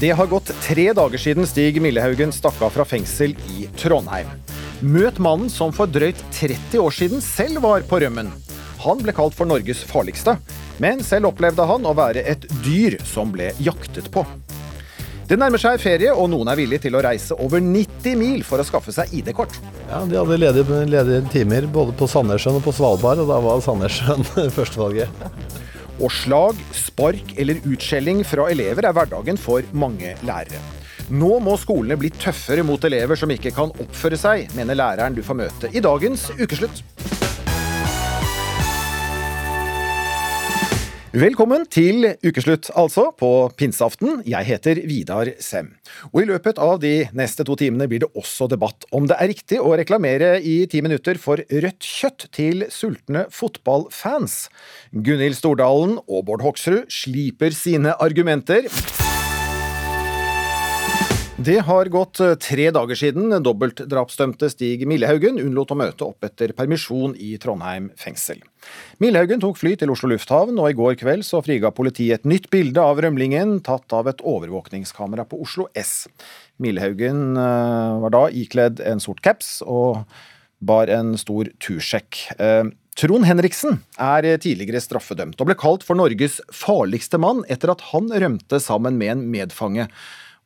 Det har gått tre dager siden Stig Millehaugen stakk av fra fengsel i Trondheim. Møt mannen som for drøyt 30 år siden selv var på rømmen. Han ble kalt for Norges farligste, men selv opplevde han å være et dyr som ble jaktet på. Det nærmer seg ferie, og noen er villige til å reise over 90 mil for å skaffe seg ID-kort. Ja, De hadde ledige, ledige timer både på Sandnessjøen og på Svalbard, og da var Sandnessjøen førstevalget. Og slag, spark eller utskjelling fra elever er hverdagen for mange lærere. Nå må skolene bli tøffere mot elever som ikke kan oppføre seg, mener læreren du får møte i dagens Ukeslutt. Velkommen til ukeslutt, altså, på pinseaften. Jeg heter Vidar Sem. Og i løpet av de neste to timene blir det også debatt om det er riktig å reklamere i ti minutter for rødt kjøtt til sultne fotballfans. Gunhild Stordalen og Bård Hoksrud sliper sine argumenter. Det har gått eh, tre dager siden dobbeltdrapsdømte Stig Millehaugen unnlot å møte opp etter permisjon i Trondheim fengsel. Millehaugen tok fly til Oslo lufthavn, og i går kveld så friga politiet et nytt bilde av rømlingen, tatt av et overvåkningskamera på Oslo S. Millehaugen eh, var da ikledd en sort caps og bar en stor tursjekk. Eh, Trond Henriksen er tidligere straffedømt, og ble kalt for Norges farligste mann etter at han rømte sammen med en medfange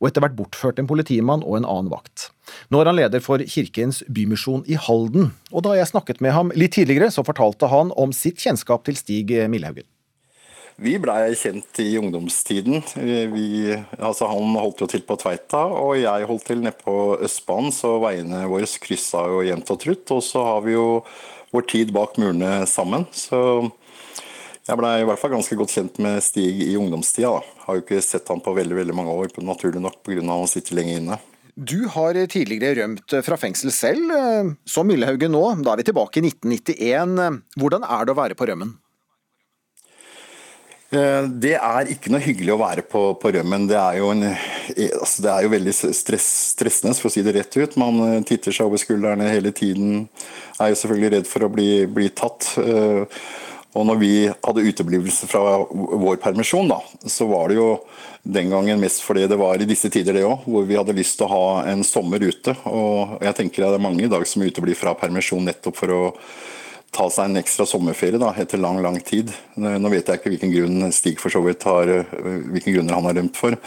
og etter hvert bortført en politimann og en annen vakt. Nå er han leder for Kirkens Bymisjon i Halden, og da jeg snakket med ham litt tidligere, så fortalte han om sitt kjennskap til Stig Millhaugen. Vi blei kjent i ungdomstiden. Vi, altså han holdt jo til på Tveita, og jeg holdt til nede på Østbanen, så veiene våre kryssa jo jevnt og trutt. Og så har vi jo vår tid bak murene sammen. Så jeg blei i hvert fall ganske godt kjent med Stig i ungdomstida. Da. Har jo ikke sett han på veldig veldig mange år, naturlig nok pga. å sitte sitter lenge inne. Du har tidligere rømt fra fengsel selv, eh, som Millehaugen nå. Da er vi tilbake i 1991. Hvordan er det å være på rømmen? Eh, det er ikke noe hyggelig å være på, på rømmen. Det er jo, en, eh, altså det er jo veldig stress, stressende, for å si det rett ut. Man titter seg over skuldrene hele tiden. Er jo selvfølgelig redd for å bli, bli tatt. Og når vi hadde uteblivelse fra vår permisjon, da, så var det jo den gangen mest fordi det var i disse tider, det òg, hvor vi hadde lyst til å ha en sommer ute. Og jeg tenker det er mange i dag som uteblir fra permisjon nettopp for å ta seg en ekstra sommerferie da, etter lang, lang tid. Nå vet jeg ikke hvilken grunn Stig for så vidt har, hvilken grunner han har rømt for,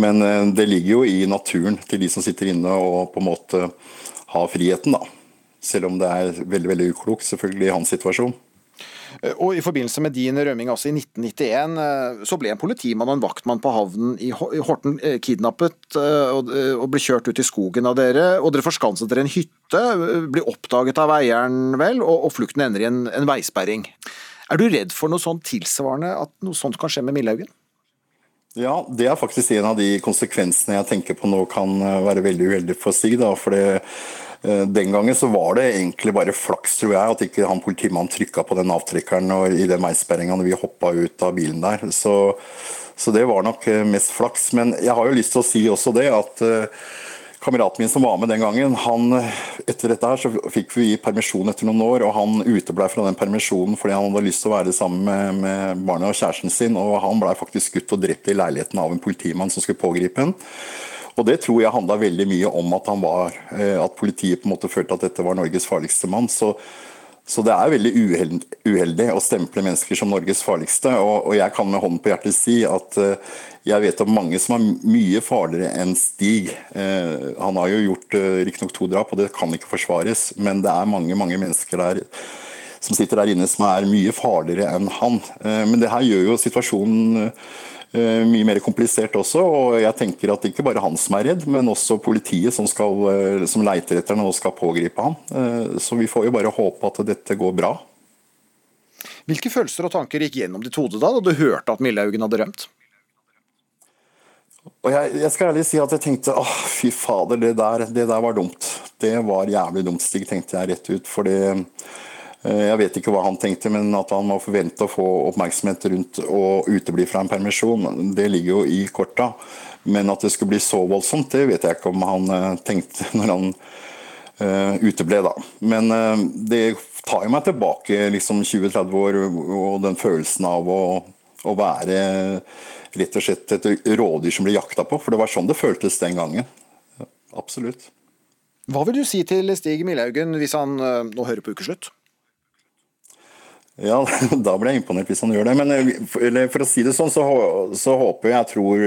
men eh, det ligger jo i naturen til de som sitter inne og på en måte har friheten, da. Selv om det er veldig, veldig uklokt, selvfølgelig, i hans situasjon. Eh, og I forbindelse med din rømming altså i 1991, eh, så ble en politimann og en vaktmann på havnen i Horten eh, kidnappet og ble kjørt ut i skogen av dere. og Dere forskanset dere en hytte, blir oppdaget av eieren, vel, og flukten ender i en, veisperring. Er du redd for noe sånt tilsvarende, at noe sånt kan skje med Millehaugen? Ja, det er faktisk en av de konsekvensene jeg tenker på nå kan være veldig uheldig for Stig. da, for det den gangen så var det egentlig bare flaks, tror jeg, at ikke han politimannen trykka på den avtrekkeren og i den veisperringa når vi hoppa ut av bilen der. Så, så, det var nok eh, mest flaks. Men jeg har jo lyst til å si også det at uh, kameraten min som var med den gangen, han, etter dette her så fikk vi permisjon etter noen år, og han uteblei fra den permisjonen fordi han hadde lyst til å være sammen med, med barnet og kjæresten sin, og han blei faktisk skutt og drept i leiligheten av en politimann som skulle pågripe ham. Og Det tror jeg handla veldig mye om at, var, eh, at politiet på en måte følte at dette var Norges farligste mann. Så, så det er veldig uheldig, uheldig, å stemple mennesker som Norges farligste. Og, og, jeg kan med hånden på hjertet si at uh, jeg vet om mange som er mye farligere enn Stig. Uh, han har jo gjort riktignok to drap, og det kan ikke forsvares, men det er mange, mange mennesker der som sitter der inne som er mye farligere enn han. Men det her gjør jo situasjonen Eh, mye mer komplisert også. og jeg tenker at Ikke bare han som er redd, men også politiet som, skal, eh, som leiter etter ham og skal pågripe ham. Eh, så vi får jo bare håpe at dette går bra. Hvilke følelser og tanker gikk gjennom ditt hode da, da du hørte at Millehaugen hadde rømt? Og jeg, jeg, skal ærlig si at jeg tenkte åh, fy fader, det der, det der var dumt. Det var jævlig dumt, Stig, tenkte jeg rett ut. For det Jeg vet ikke hva han tenkte, men at han må forvente å få oppmerksomhet rundt å utebli fra en permisjon, det ligger jo i korta. Men at det skulle bli så voldsomt, det vet jeg ikke om han uh, tenkte når han uh, uteble, da. Men uh, det tar jo meg tilbake liksom 20-30 år og den følelsen av å, å være rett og slett et rådyr som blir jakta på. For det var sånn det føltes den gangen. Absolutt. Hva vil du si til Stig Milhaugen hvis han nå hører på Ukeslutt? Ja, da blir jeg imponert hvis han gjør det. Men for, for å si det sånn, så, så håper jeg, tror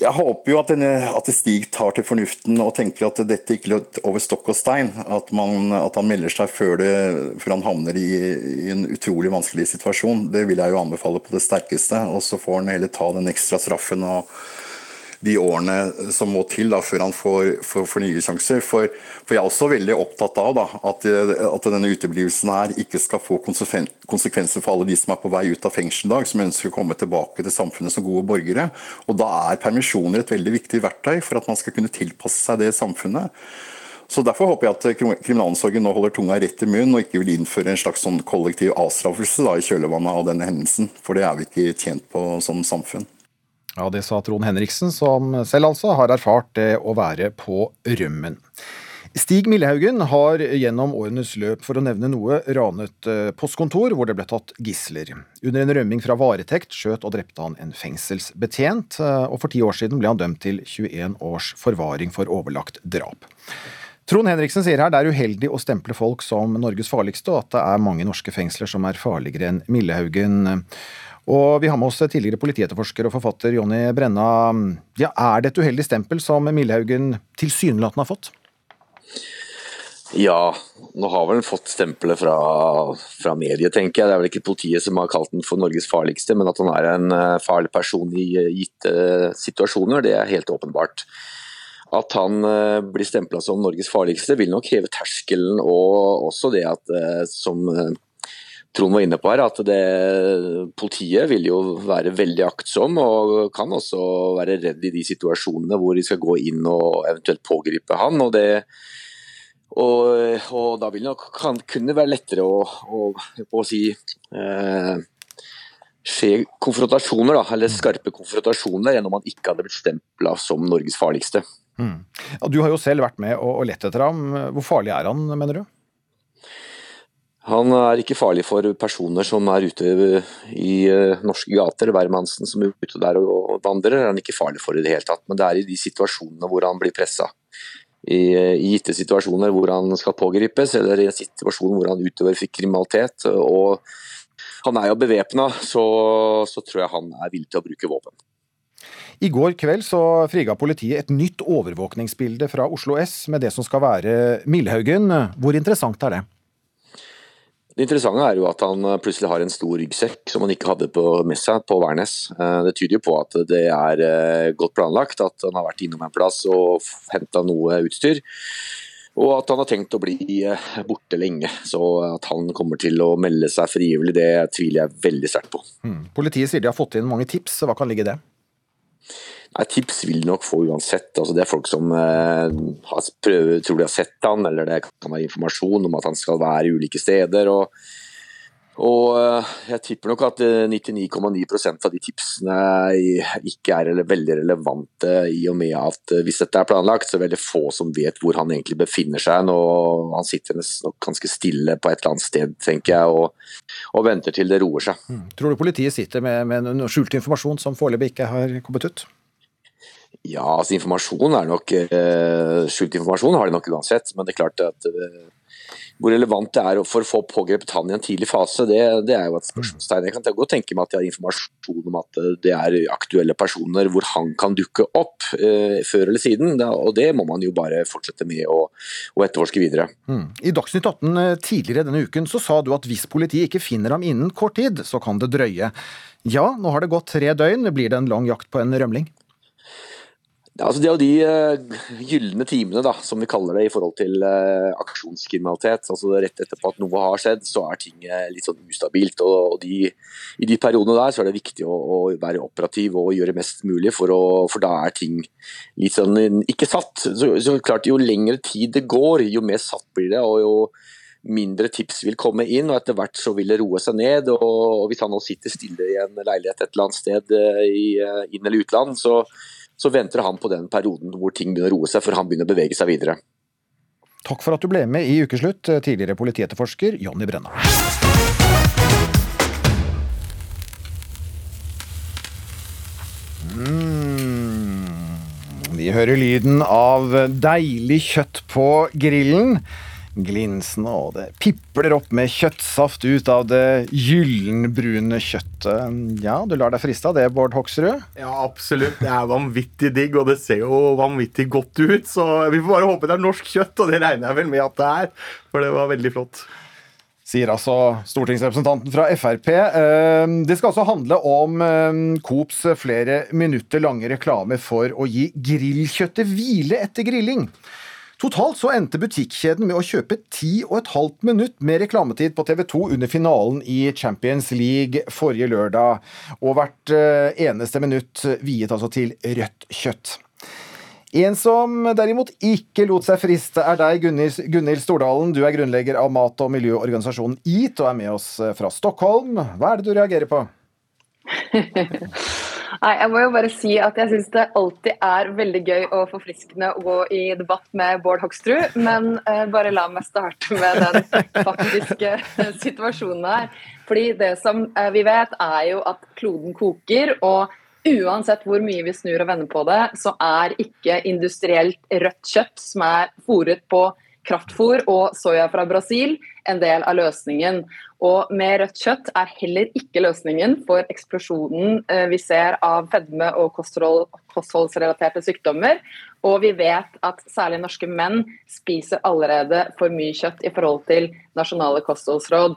jeg håper jo at, denne, at, Stig tar til fornuften og tenker at dette ikke er over stokk og stein. At, man, at han melder seg før, det, før han havner i, i, en utrolig vanskelig situasjon. Det vil jeg jo anbefale på det sterkeste. Og så får han heller ta den ekstra straffen og de årene som må til da, før han får, får, får nye sjanser. For, for, jeg er også veldig opptatt av da, at, at, denne uteblivelsen her ikke skal få konsekvenser for alle de som er på vei ut av fengsel i dag, som ønsker å komme tilbake til samfunnet som gode borgere. Og Da er permisjoner et veldig viktig verktøy for at man skal kunne tilpasse seg det samfunnet. Så Derfor håper jeg at kriminalomsorgen nå holder tunga rett i munnen og ikke vil innføre en slags sånn kollektiv avstraffelse da, i kjølvannet av denne hendelsen. For det er vi ikke tjent på som samfunn. Ja, Det sa Trond Henriksen, som selv altså har erfart det å være på rømmen. Stig Millehaugen har gjennom årenes løp, for å nevne noe, ranet eh, postkontor hvor det ble tatt gisler. Under en rømming fra varetekt skjøt og drepte han en fengselsbetjent, eh, og for ti år siden ble han dømt til 21 års forvaring for overlagt drap. Trond Henriksen sier her det er uheldig å stemple folk som Norges farligste, og at det er mange norske fengsler som er farligere enn Millehaugen. Og vi har med oss tidligere politietterforsker og forfatter Jonny Brenna. Ja, er det et uheldig stempel som Millehaugen tilsynelatende har fått? Ja, nå har vel den fått stempelet fra, fra mediet, tenker jeg. Det er vel ikke politiet som har kalt den for Norges farligste, men at han er en eh, farlig person i eh, gitte situasjoner, det er helt åpenbart. At han eh, blir stempla som Norges farligste vil nok heve terskelen, og også det at som Trond var inne på her, at det, politiet vil jo være veldig aktsom og kan også være redd i de situasjonene hvor de skal gå inn og eventuelt pågripe han. og det og, og da vil det nok kan, kunne være lettere å, å, å si eh, skje konfrontasjoner, da, eller skarpe konfrontasjoner, enn om han ikke hadde blitt stempla som Norges farligste. Mm. Du har jo selv vært med og, og lett etter ham. Hvor farlig er han, mener du? Han er ikke farlig for personer som er ute i eh, norske gater. Hvermannsen som er ute der og vandrer, er han ikke farlig for i det hele tatt. Men det er i de situasjonene hvor han blir pressa. I, I, gitte situasjoner hvor han skal pågripes, eller i en situasjon hvor han utøver kriminalitet. Og han er jo bevæpna, så, så tror jeg han er villig til å bruke våpen. I går kveld så friga politiet et nytt overvåkningsbilde fra Oslo S med det som skal være Millhaugen. Hvor interessant er det? Det interessante er jo at han eh, plutselig har en stor ryggsekk som han ikke hadde på, med seg på Værnes. Eh, det tyder jo på at det er eh, godt planlagt, at han har vært innom en plass og henta noe utstyr. Og at han har tenkt å bli borte lenge. Så at han kommer til å melde seg frivillig, det tviler jeg veldig sterkt på. Mm. Politiet sier de har fått inn mange tips, hva kan ligge i det? Nei, Tips vil nok få uansett. Altså, det er folk som eh, prøver, tror de har sett han, eller det kan være informasjon om at han skal være i ulike steder. og, og eh, Jeg tipper nok at 99,9 eh, av de tipsene ikke er veldig relevante, i og med at eh, hvis dette er planlagt, så er det veldig få som vet hvor han egentlig befinner seg. nå. Han sitter ganske stille på et eller annet sted, tenker jeg, og, og venter til det roer seg. Mm. Tror du politiet sitter med, med noe skjult informasjon som foreløpig ikke har kommet ut? Ja, altså informasjon er nok eh, Skjult informasjon har de nok uansett, men det er klart at eh, hvor relevant det er for å få pågrepet han i en tidlig fase, det, det er jo et spørsmålstegn. Jeg kan godt tenke meg at de har informasjon om at eh, det er aktuelle personer hvor han kan dukke opp eh, før eller siden. Da, og det må man jo bare fortsette med å, etterforske videre. Mm. I Dagsnytt 18 tidligere denne uken så sa du at hvis politiet ikke finner ham innen kort tid, så kan det drøye. Ja, nå har det gått tre døgn. Blir det en lang jakt på en rømling? Ja, altså det er jo de uh, gylne timene, da, som vi kaller det, i forhold til uh, aksjonskriminalitet. Altså Rett etterpå at noe har skjedd, så er ting uh, litt sånn ustabilt. og, de, I de periodene der så er det viktig å, å, være operativ og gjøre mest mulig, for, å, for da er ting litt sånn ikke satt. Så, så klart Jo lengre tid det går, jo mer satt blir det. og jo mindre tips vil komme inn, og etter hvert så vil det roe seg ned. og Hvis han nå sitter stille i en leilighet et eller annet sted i inn- eller utland, så, så venter han på den perioden hvor ting begynner å roe seg, før han begynner å bevege seg videre. Takk for at du ble med i Ukeslutt, tidligere politietterforsker Jonny Brenna. Mm. Vi hører lyden av deilig kjøtt på grillen glinsende, og det pipler opp med kjøttsaft ut av det gyllenbrune kjøttet. Ja, du lar deg friste av det, Bård Hoksrud? Ja, absolutt. Det er vanvittig digg, og det ser jo vanvittig godt ut. Så vi får bare håpe det er norsk kjøtt, og det regner jeg vel med at det er. For det var veldig flott. Sier altså stortingsrepresentanten fra Frp. Ehm, det skal altså handle om ehm, Coops flere minutter lange reklame for å gi grillkjøttet hvile etter grilling. Totalt så endte butikkjeden med å kjøpe ti og et halvt minutt med reklametid på TV 2 under finalen i Champions League forrige lørdag, og hvert eh, eneste minutt viet altså til rødt kjøtt. En som derimot ikke lot seg friste, er deg, Gunhild Stordalen. Du er grunnlegger av mat- og miljøorganisasjonen EAT og er med oss fra Stockholm. Hva er det du reagerer på? Nei, jeg må jo bare si at jeg syns det alltid er veldig gøy og forfriskende å gå i debatt med Bård Hoksrud, men uh, bare la meg starte med den faktiske situasjonen her. Fordi det som uh, vi vet, er jo at kloden koker. og Uansett hvor mye vi snur og vender på det, så er ikke industrielt rødt kjøtt som er fòret på kraftfôr og soya fra Brasil en del av løsningen. Og med rødt kjøtt er heller ikke løsningen for eksplosjonen eh, vi ser av fedme og kosthold, kostholdsrelaterte sykdommer. Og vi vet at særlig norske menn spiser allerede for mye kjøtt i forhold til nasjonale kostholdsråd.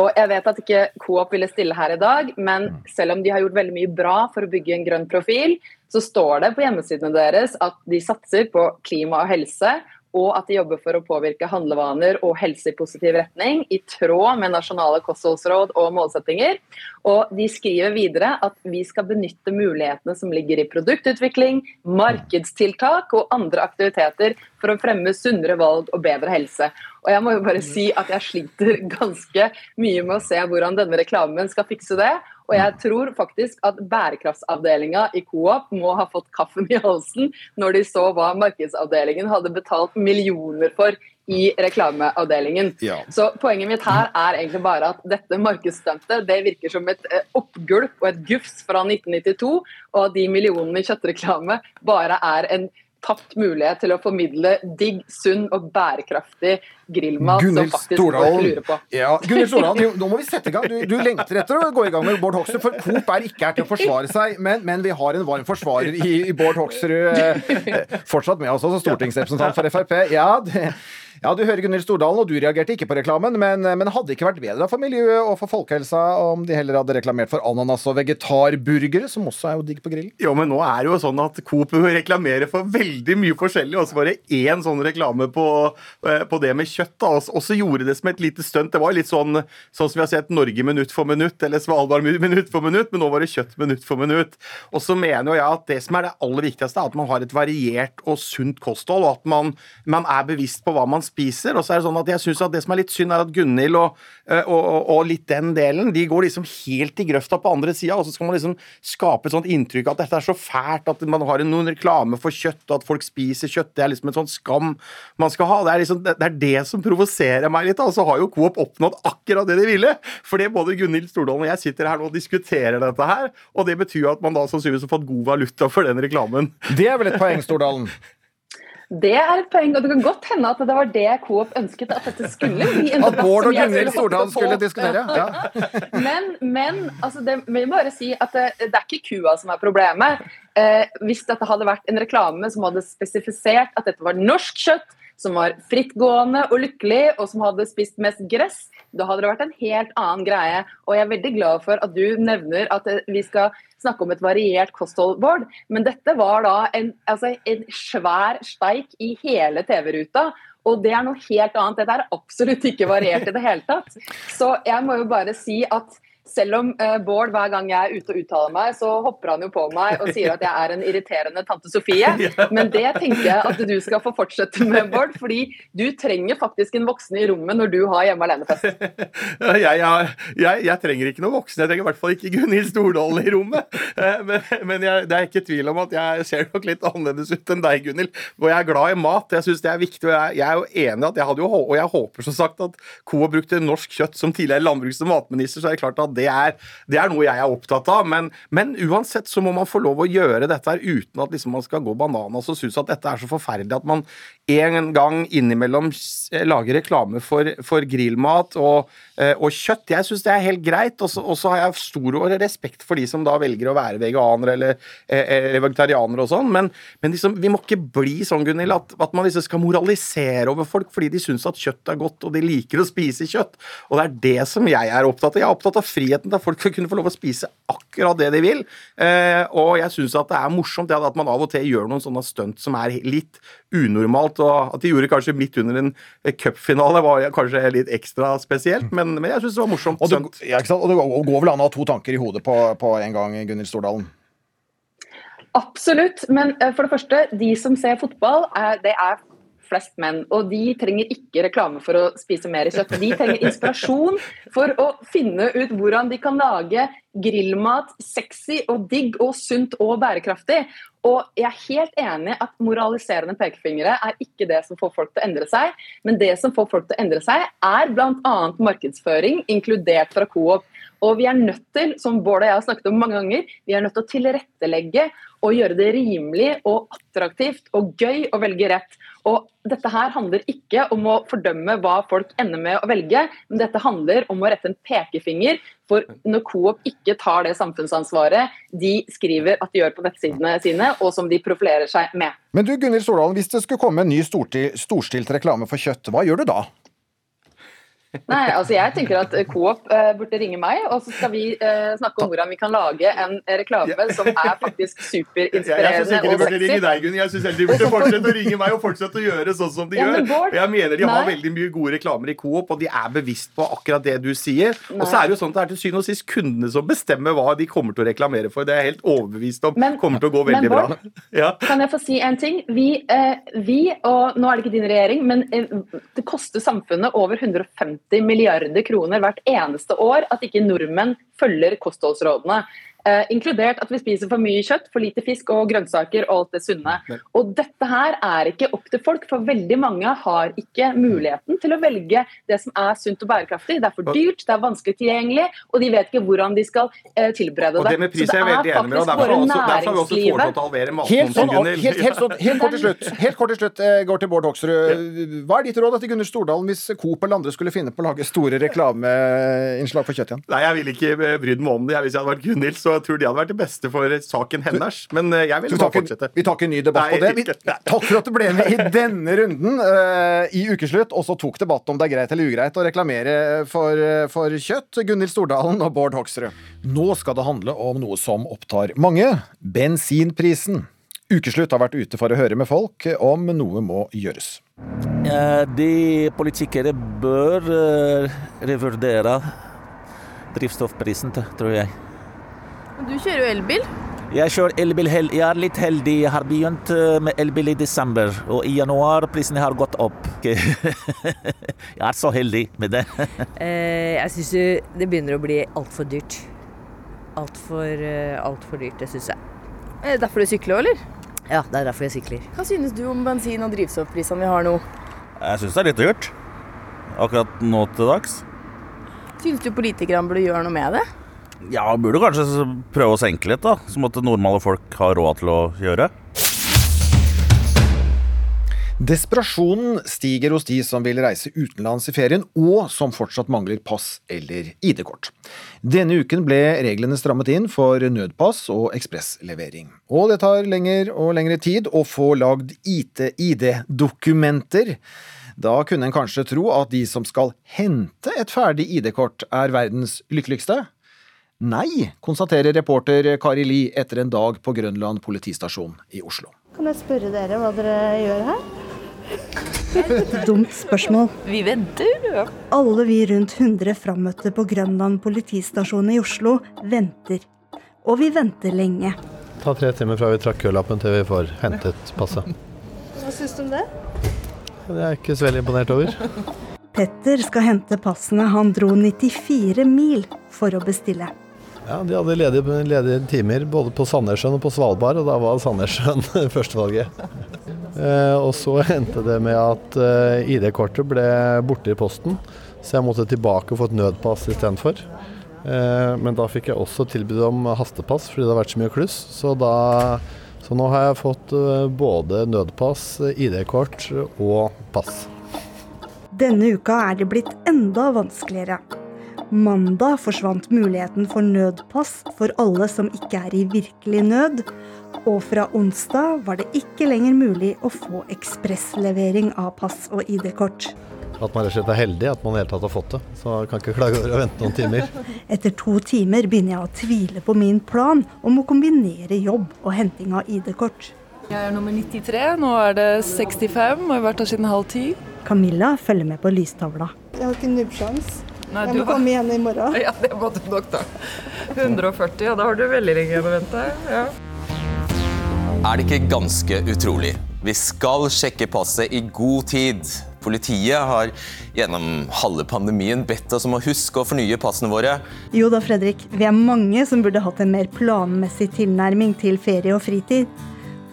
Og jeg vet at ikke Coop ville stille her i dag, men selv om de har gjort veldig mye bra for å bygge en grønn profil, så står det på hjemmesidene deres at de satser på klima og helse og at de jobber for å påvirke handlevaner og helse i positiv retning, i tråd med nasjonale kostholdsråd og målsettinger. Og de skriver videre at vi skal benytte mulighetene som ligger i produktutvikling, markedstiltak og andre aktiviteter for å fremme sunnere valg og bedre helse. Og jeg må jo bare si at jeg sliter ganske mye med å se hvordan denne reklamen skal fikse det. Og jeg tror faktisk at bærekraftsavdelinga i Coop må ha fått kaffen i halsen når de så hva markedsavdelingen hadde betalt millioner for i reklameavdelingen. Ja. Så Poenget mitt her er egentlig bare at dette markedsstuntet det virker som et eh, oppgulp og et gufs fra 1992, og at de millionene i kjøttreklame bare er en tapt mulighet til å formidle digg, sunn og bærekraftig grillmat som faktisk Stordalen. folk lurer på. Ja, Stordalen, nå må vi sette i gang. Du, du, lengter etter å gå i gang med Bård Hoksrud, for Coop er ikke her til å forsvare seg, men, men vi har en varm forsvarer i, i Bård Hoksrud eh fortsatt med oss, også stortingsrepresentant for Frp. Ja, det ja, du hører Gunhild Stordalen, og du reagerte ikke på reklamen, men, men hadde ikke vært bedre for miljøet og for folkehelsa om de heller hadde reklamert for ananas og vegetarburgere, som også er jo digg på grillen? Jo, men nå er det jo sånn at Coop reklamerer for veldig mye forskjellig, og så bare én sånn reklame på, eh, på, det med kjøtt. da, Og så gjorde det som et lite stunt. Det var litt sånn, sånn som vi har sett Norge minutt for minutt, eller Svalbard minutt for minutt, men nå var det kjøtt minutt for minutt. Og så mener jeg at det som er det aller viktigste, er at man har et variert og sunt kosthold, og at man, man er bevisst på hva man spiser. Og så er det sånn at jeg synes at det som er litt synd, er at Gunhild og, eh, og, og, og, litt den delen, de går liksom helt i grøfta på andre sida, og så skal man liksom skape et sånt inntrykk at dette er så fælt, at man har noen reklame for kjøtt, og at folk spiser kjøtt. Det er liksom en sånn skam man skal ha. Det er, liksom, det, er det som provoserer meg litt. Og så har jo Coop oppnådd akkurat det de ville. Fordi både Gunhild Stordalen og jeg sitter her nå og diskuterer dette her, og det betyr at man da sannsynligvis har fått god valuta for den reklamen. Det er vel et poeng, Stordalen? Det er et poeng, og det kan godt hende at det var det Coop ønsket at dette skulle bli. At Bård og Gunhild Stordalen skulle diskutere? Ja. men, men altså det, vil bare si at det, det, er ikke kua som er problemet. Eh, hvis dette hadde vært en reklame som hadde spesifisert at dette var norsk kjøtt, som var frittgående og lykkelig, og som hadde spist mest gress, da hadde det vært en helt annen greie. Og jeg er veldig glad for at du nevner at eh, vi skal snakke om et variert kosthold, Bård. Men dette var da en, altså en svær steik i hele TV-ruta. Og det er noe helt annet. Dette er absolutt ikke variert i det hele tatt. Så jeg må jo bare si at selv om uh, Bård hver gang jeg er ute og uttaler meg, så hopper han jo på meg og sier at jeg er en irriterende tante Sofie. Men det tenker jeg at du skal få fortsette med, Bård. Fordi du trenger faktisk en voksen i rommet når du har hjemme alene-fest. Jeg, jeg, jeg, jeg, trenger ikke noen voksen. Jeg trenger i hvert fall ikke Gunhild Stordalen i rommet. Eh, men, men det er ikke tvil om at jeg ser nok litt annerledes ut enn deg, Gunhild. Og jeg er glad i mat. Jeg syns det er viktig. Og jeg, er jo enig at jeg hadde jo, og jeg håper som sagt at Coa brukte norsk kjøtt som tidligere landbruks- og matminister, så er det klart at det er, det er noe jeg er opptatt av. Men, men, uansett så må man få lov å gjøre dette her uten at liksom man skal gå bananas og synes at dette er så forferdelig at man en gang innimellom lage reklame for, for grillmat og, eh, og, kjøtt. Jeg syns det er helt greit. Og så har jeg stor respekt for de som da velger å være veganere eller, eh, eller vegetarianere og sånn. Men, men liksom, vi må ikke bli sånn, Gunhild, at, at, man liksom skal moralisere over folk fordi de syns at kjøtt er godt og de liker å spise kjøtt. Og det er det som jeg er opptatt av. Jeg er opptatt av friheten til folk skal kunne få lov å spise akkurat det de vil. Eh, og jeg syns at det er morsomt det at man av og til gjør noen sånne stunt som er litt unormalt. Og at de gjorde kanskje midt under en cupfinale var kanskje litt ekstra spesielt, men, men jeg syns det var morsomt. Og, det, ja, og det går vel an å ha to tanker i hodet på, på en gang, Gunhild Stordalen? Absolutt. Men uh, for det første, de som ser fotball, er, det er flest menn. Og de trenger ikke reklame for å spise mer kjøtt. De trenger inspirasjon for å finne ut hvordan de kan lage grillmat sexy og digg og sunt og bærekraftig. Og jeg er helt enig at moraliserende pekefingre er ikke det som får folk til å endre seg. Men det som får folk til å endre seg, er bl.a. markedsføring, inkludert fra Coop. Og vi er nødt til, som Bård og jeg har snakket om mange ganger, vi er nødt til å tilrettelegge og gjøre det rimelig og attraktivt og gøy å velge rett. Og dette her handler ikke om å fordømme hva folk ender med å velge, men dette handler om å rette en pekefinger for når Coop ikke tar det samfunnsansvaret de skriver at de gjør på nettsidene sine, og som de profilerer seg med. Men du Gunhild Stordalen, hvis det skulle komme en ny storstilt reklame for kjøtt, hva gjør du da? Nei, altså jeg tenker at Coop uh, burde ringe meg, og så skal vi uh, snakke om hvordan vi kan lage en reklame som er faktisk superinspirerende og sexy. Ringe deg, Gunn. Jeg syns de burde fortsette å ringe meg og fortsette å gjøre sånn som de ja, gjør. Bård, jeg mener de nei. har veldig mye gode reklamer i Coop, og de er bevisst på akkurat det du sier. Nei. Og så er det jo sånn at det er til syvende og sist kundene som bestemmer hva de kommer til å reklamere for. Det er jeg helt overbevist om men, kommer til å gå veldig men, Bård, bra. ja. Kan jeg få si en ting? Vi, uh, vi, og nå er det ikke din regjering, men det koster samfunnet over 150 50 milliarder kroner hvert eneste år at ikke nordmenn følger kostholdsrådene. Uh, inkludert at vi spiser for mye kjøtt, for lite fisk og grønnsaker og alt det sunne. Og dette her er ikke opp til folk, for veldig mange har ikke muligheten til å velge det som er sunt og bærekraftig. Det er for dyrt, det er vanskelig tilgjengelig, og de vet ikke hvordan de skal eh, tilberede det. Og det med pris er jeg veldig enig med, og derfor, også, derfor har vi også foreslått å halvere matmomsen, Gunhild. helt, helt, helt, sånn, helt, kort til slutt, helt kort til slutt, uh, går til Bård Hoksrud. Hva er ditt råd til Gunnar Stordalen hvis Coop eller andre skulle finne på å lage store reklameinnslag for kjøtt igjen? Nei, jeg ville ikke brydd meg om det. Hvis jeg hadde vært Gunhild, så jeg tror de hadde vært det beste for saken hennes. Men eh, jeg vil bare fortsette. Vi tar ikke en ny debatt Nei, på det. Vi, takk for at du ble med i denne runden uh, i Ukeslutt, og så tok debatt om det er greit eller ugreit å reklamere for, eh, for kjøtt. Gunhild Stordalen og Bård Hoksrud. Nå skal det handle om noe som opptar mange bensinprisen. Ukeslutt har vært ute for å høre med folk om noe må gjøres. De politikere bør revurdere drivstoffprisen, tror jeg. Du kjører jo elbil? Jeg kjører elbil. Jeg er litt heldig. Jeg har begynt eh, med elbil i desember, og i januar prisen har gått opp. jeg er så heldig med det. Eh, jeg syns det begynner å bli altfor dyrt. Altfor eh, alt for dyrt, det syns jeg. Er det derfor du sykler òg, eller? Ja, det er derfor jeg sykler. Hva synes du om bensin- og drivstoffprisene vi har nå? Jeg syns det er litt dyrt. Akkurat nå til dags. Synes du politikerne burde gjøre noe med det? Ja, burde kanskje prøve å senke litt, da. Som at normale folk har råd til å gjøre. Desperasjonen stiger hos de som vil reise utenlands i ferien, og som fortsatt mangler pass eller ID-kort. Denne uken ble reglene strammet inn for nødpass og ekspresslevering. Og det tar lengre og lengre tid å få lagd IT-ID-dokumenter. Da kunne en kanskje tro at de som skal hente et ferdig ID-kort, er verdens lykkeligste. Nei, konstaterer reporter Kari Li etter en dag på Grønland politistasjon i Oslo. Kan jeg spørre dere hva dere gjør her? Dumt spørsmål. Vi venter. Alle vi rundt 100 frammøtte på Grønland politistasjon i Oslo venter. Og vi venter lenge. Ta tre timer fra vi trakk kølappen til vi får hentet passet. Hva syns du om det? Det er jeg ikke så veldig imponert over. Petter skal hente passene han dro 94 mil for å bestille. Ja, De hadde ledige, ledige timer både på Sandnessjøen og på Svalbard, og da var Sandnessjøen førstevalget. Eh, og så endte det med at eh, ID-kortet ble borte i posten, så jeg måtte tilbake og få et nødpass istedenfor. Eh, men da fikk jeg også tilbud om hastepass fordi det har vært så mye kluss. Så, da, så nå har jeg fått eh, både nødpass, ID-kort og pass. Denne uka er det blitt enda vanskeligere. Mandag forsvant muligheten for nødpass for alle som ikke er i virkelig nød. Og fra onsdag var det ikke lenger mulig å få ekspresslevering av pass og ID-kort. At man rett og slett er heldig at man i det hele tatt har fått det. Så jeg kan ikke klage over å vente noen timer. Etter to timer begynner jeg å tvile på min plan om å kombinere jobb og henting av ID-kort. Jeg er nummer 93, nå er det 65 og jeg har vært her siden halv ti. Camilla følger med på lystavla. Jeg har ikke nubbsjans. Nei, Jeg må har- komme igjen i morgen. Ja, det må du nok da. 140, ja da har du veldig lenge igjen å vente. Ja. Er det ikke ganske utrolig? Vi skal sjekke passet i god tid. Politiet har gjennom halve pandemien bedt oss om å huske å fornye passene våre. Jo da, Fredrik, vi er mange som burde hatt en mer planmessig tilnærming til ferie og fritid.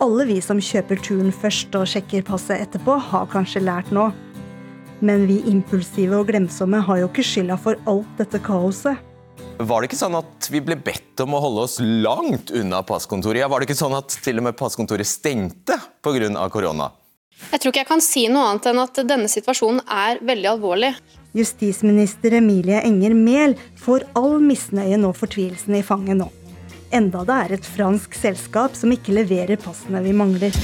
Alle vi som kjøper turen først og sjekker passet etterpå, har kanskje lært nå. Men vi impulsive og glemsomme har jo ikke skylda for alt dette kaoset. Var det ikke sånn at vi ble bedt om å holde oss langt unna passkontoret? Ja, var det ikke sånn at til og med passkontoret stengte pga. korona? Jeg tror ikke jeg kan si noe annet enn at denne situasjonen er veldig alvorlig. Justisminister Emilie Enger Mehl får all misnøyen og fortvilelsen i fanget nå. Enda det er et fransk selskap som ikke leverer passene vi mangler.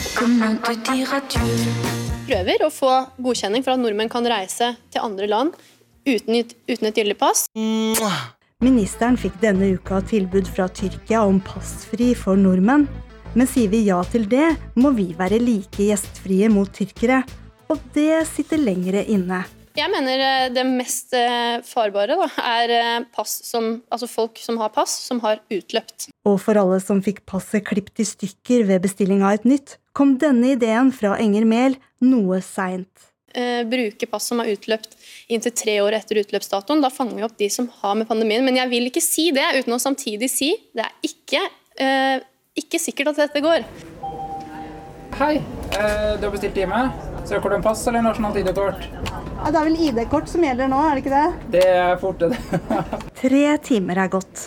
Prøver å få godkjenning for at nordmenn kan reise til andre land uten, uten et gyldig pass. Ministeren fikk denne uka tilbud fra Tyrkia om passfri for nordmenn. Men sier vi ja til det, må vi være like gjestfrie mot tyrkere. Og det sitter lengre inne. Jeg mener eh, det mest eh, farbare da, er eh, pass som, altså folk som har pass som har utløpt. Og for alle som fikk passet klippet i stykker ved bestilling av et nytt, kom denne ideen fra Enger Mehl noe seint. Eh, bruke pass som er utløpt inntil tre år etter utløpsdatoen. Da fanger vi opp de som har med pandemien. Men jeg vil ikke si det uten å samtidig si det er ikke, eh, ikke sikkert at dette går. Hei, eh, du har bestilt time. Søker du en pass eller nasjonalt ID-kort? Ja, det er vel ID-kort som gjelder nå, er det ikke det? Det er fort det. Tre timer er gått.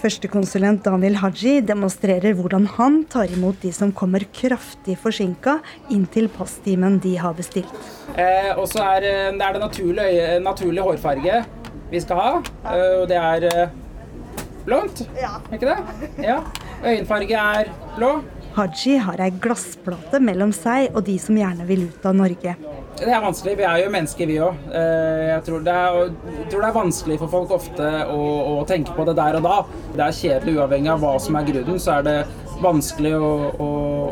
Førstekonsulent Daniel Haji demonstrerer hvordan han tar imot de som kommer kraftig forsinka inn til passtimen de har bestilt. Eh, og så er, eh, det er det naturlig, naturlig hårfarge vi skal ha. Eh, og det er eh, blondt, er ikke det? Ja. Øyenfarge er blå. Haji har ei glassplate mellom seg og de som gjerne vil ut av Norge. Det er vanskelig, vi er jo mennesker vi òg. Jeg tror det er- jeg tror det er vanskelig for folk ofte å, å tenke på det der og da. Det er kjedelig uavhengig av hva som er grunnen, så er det vanskelig å, å,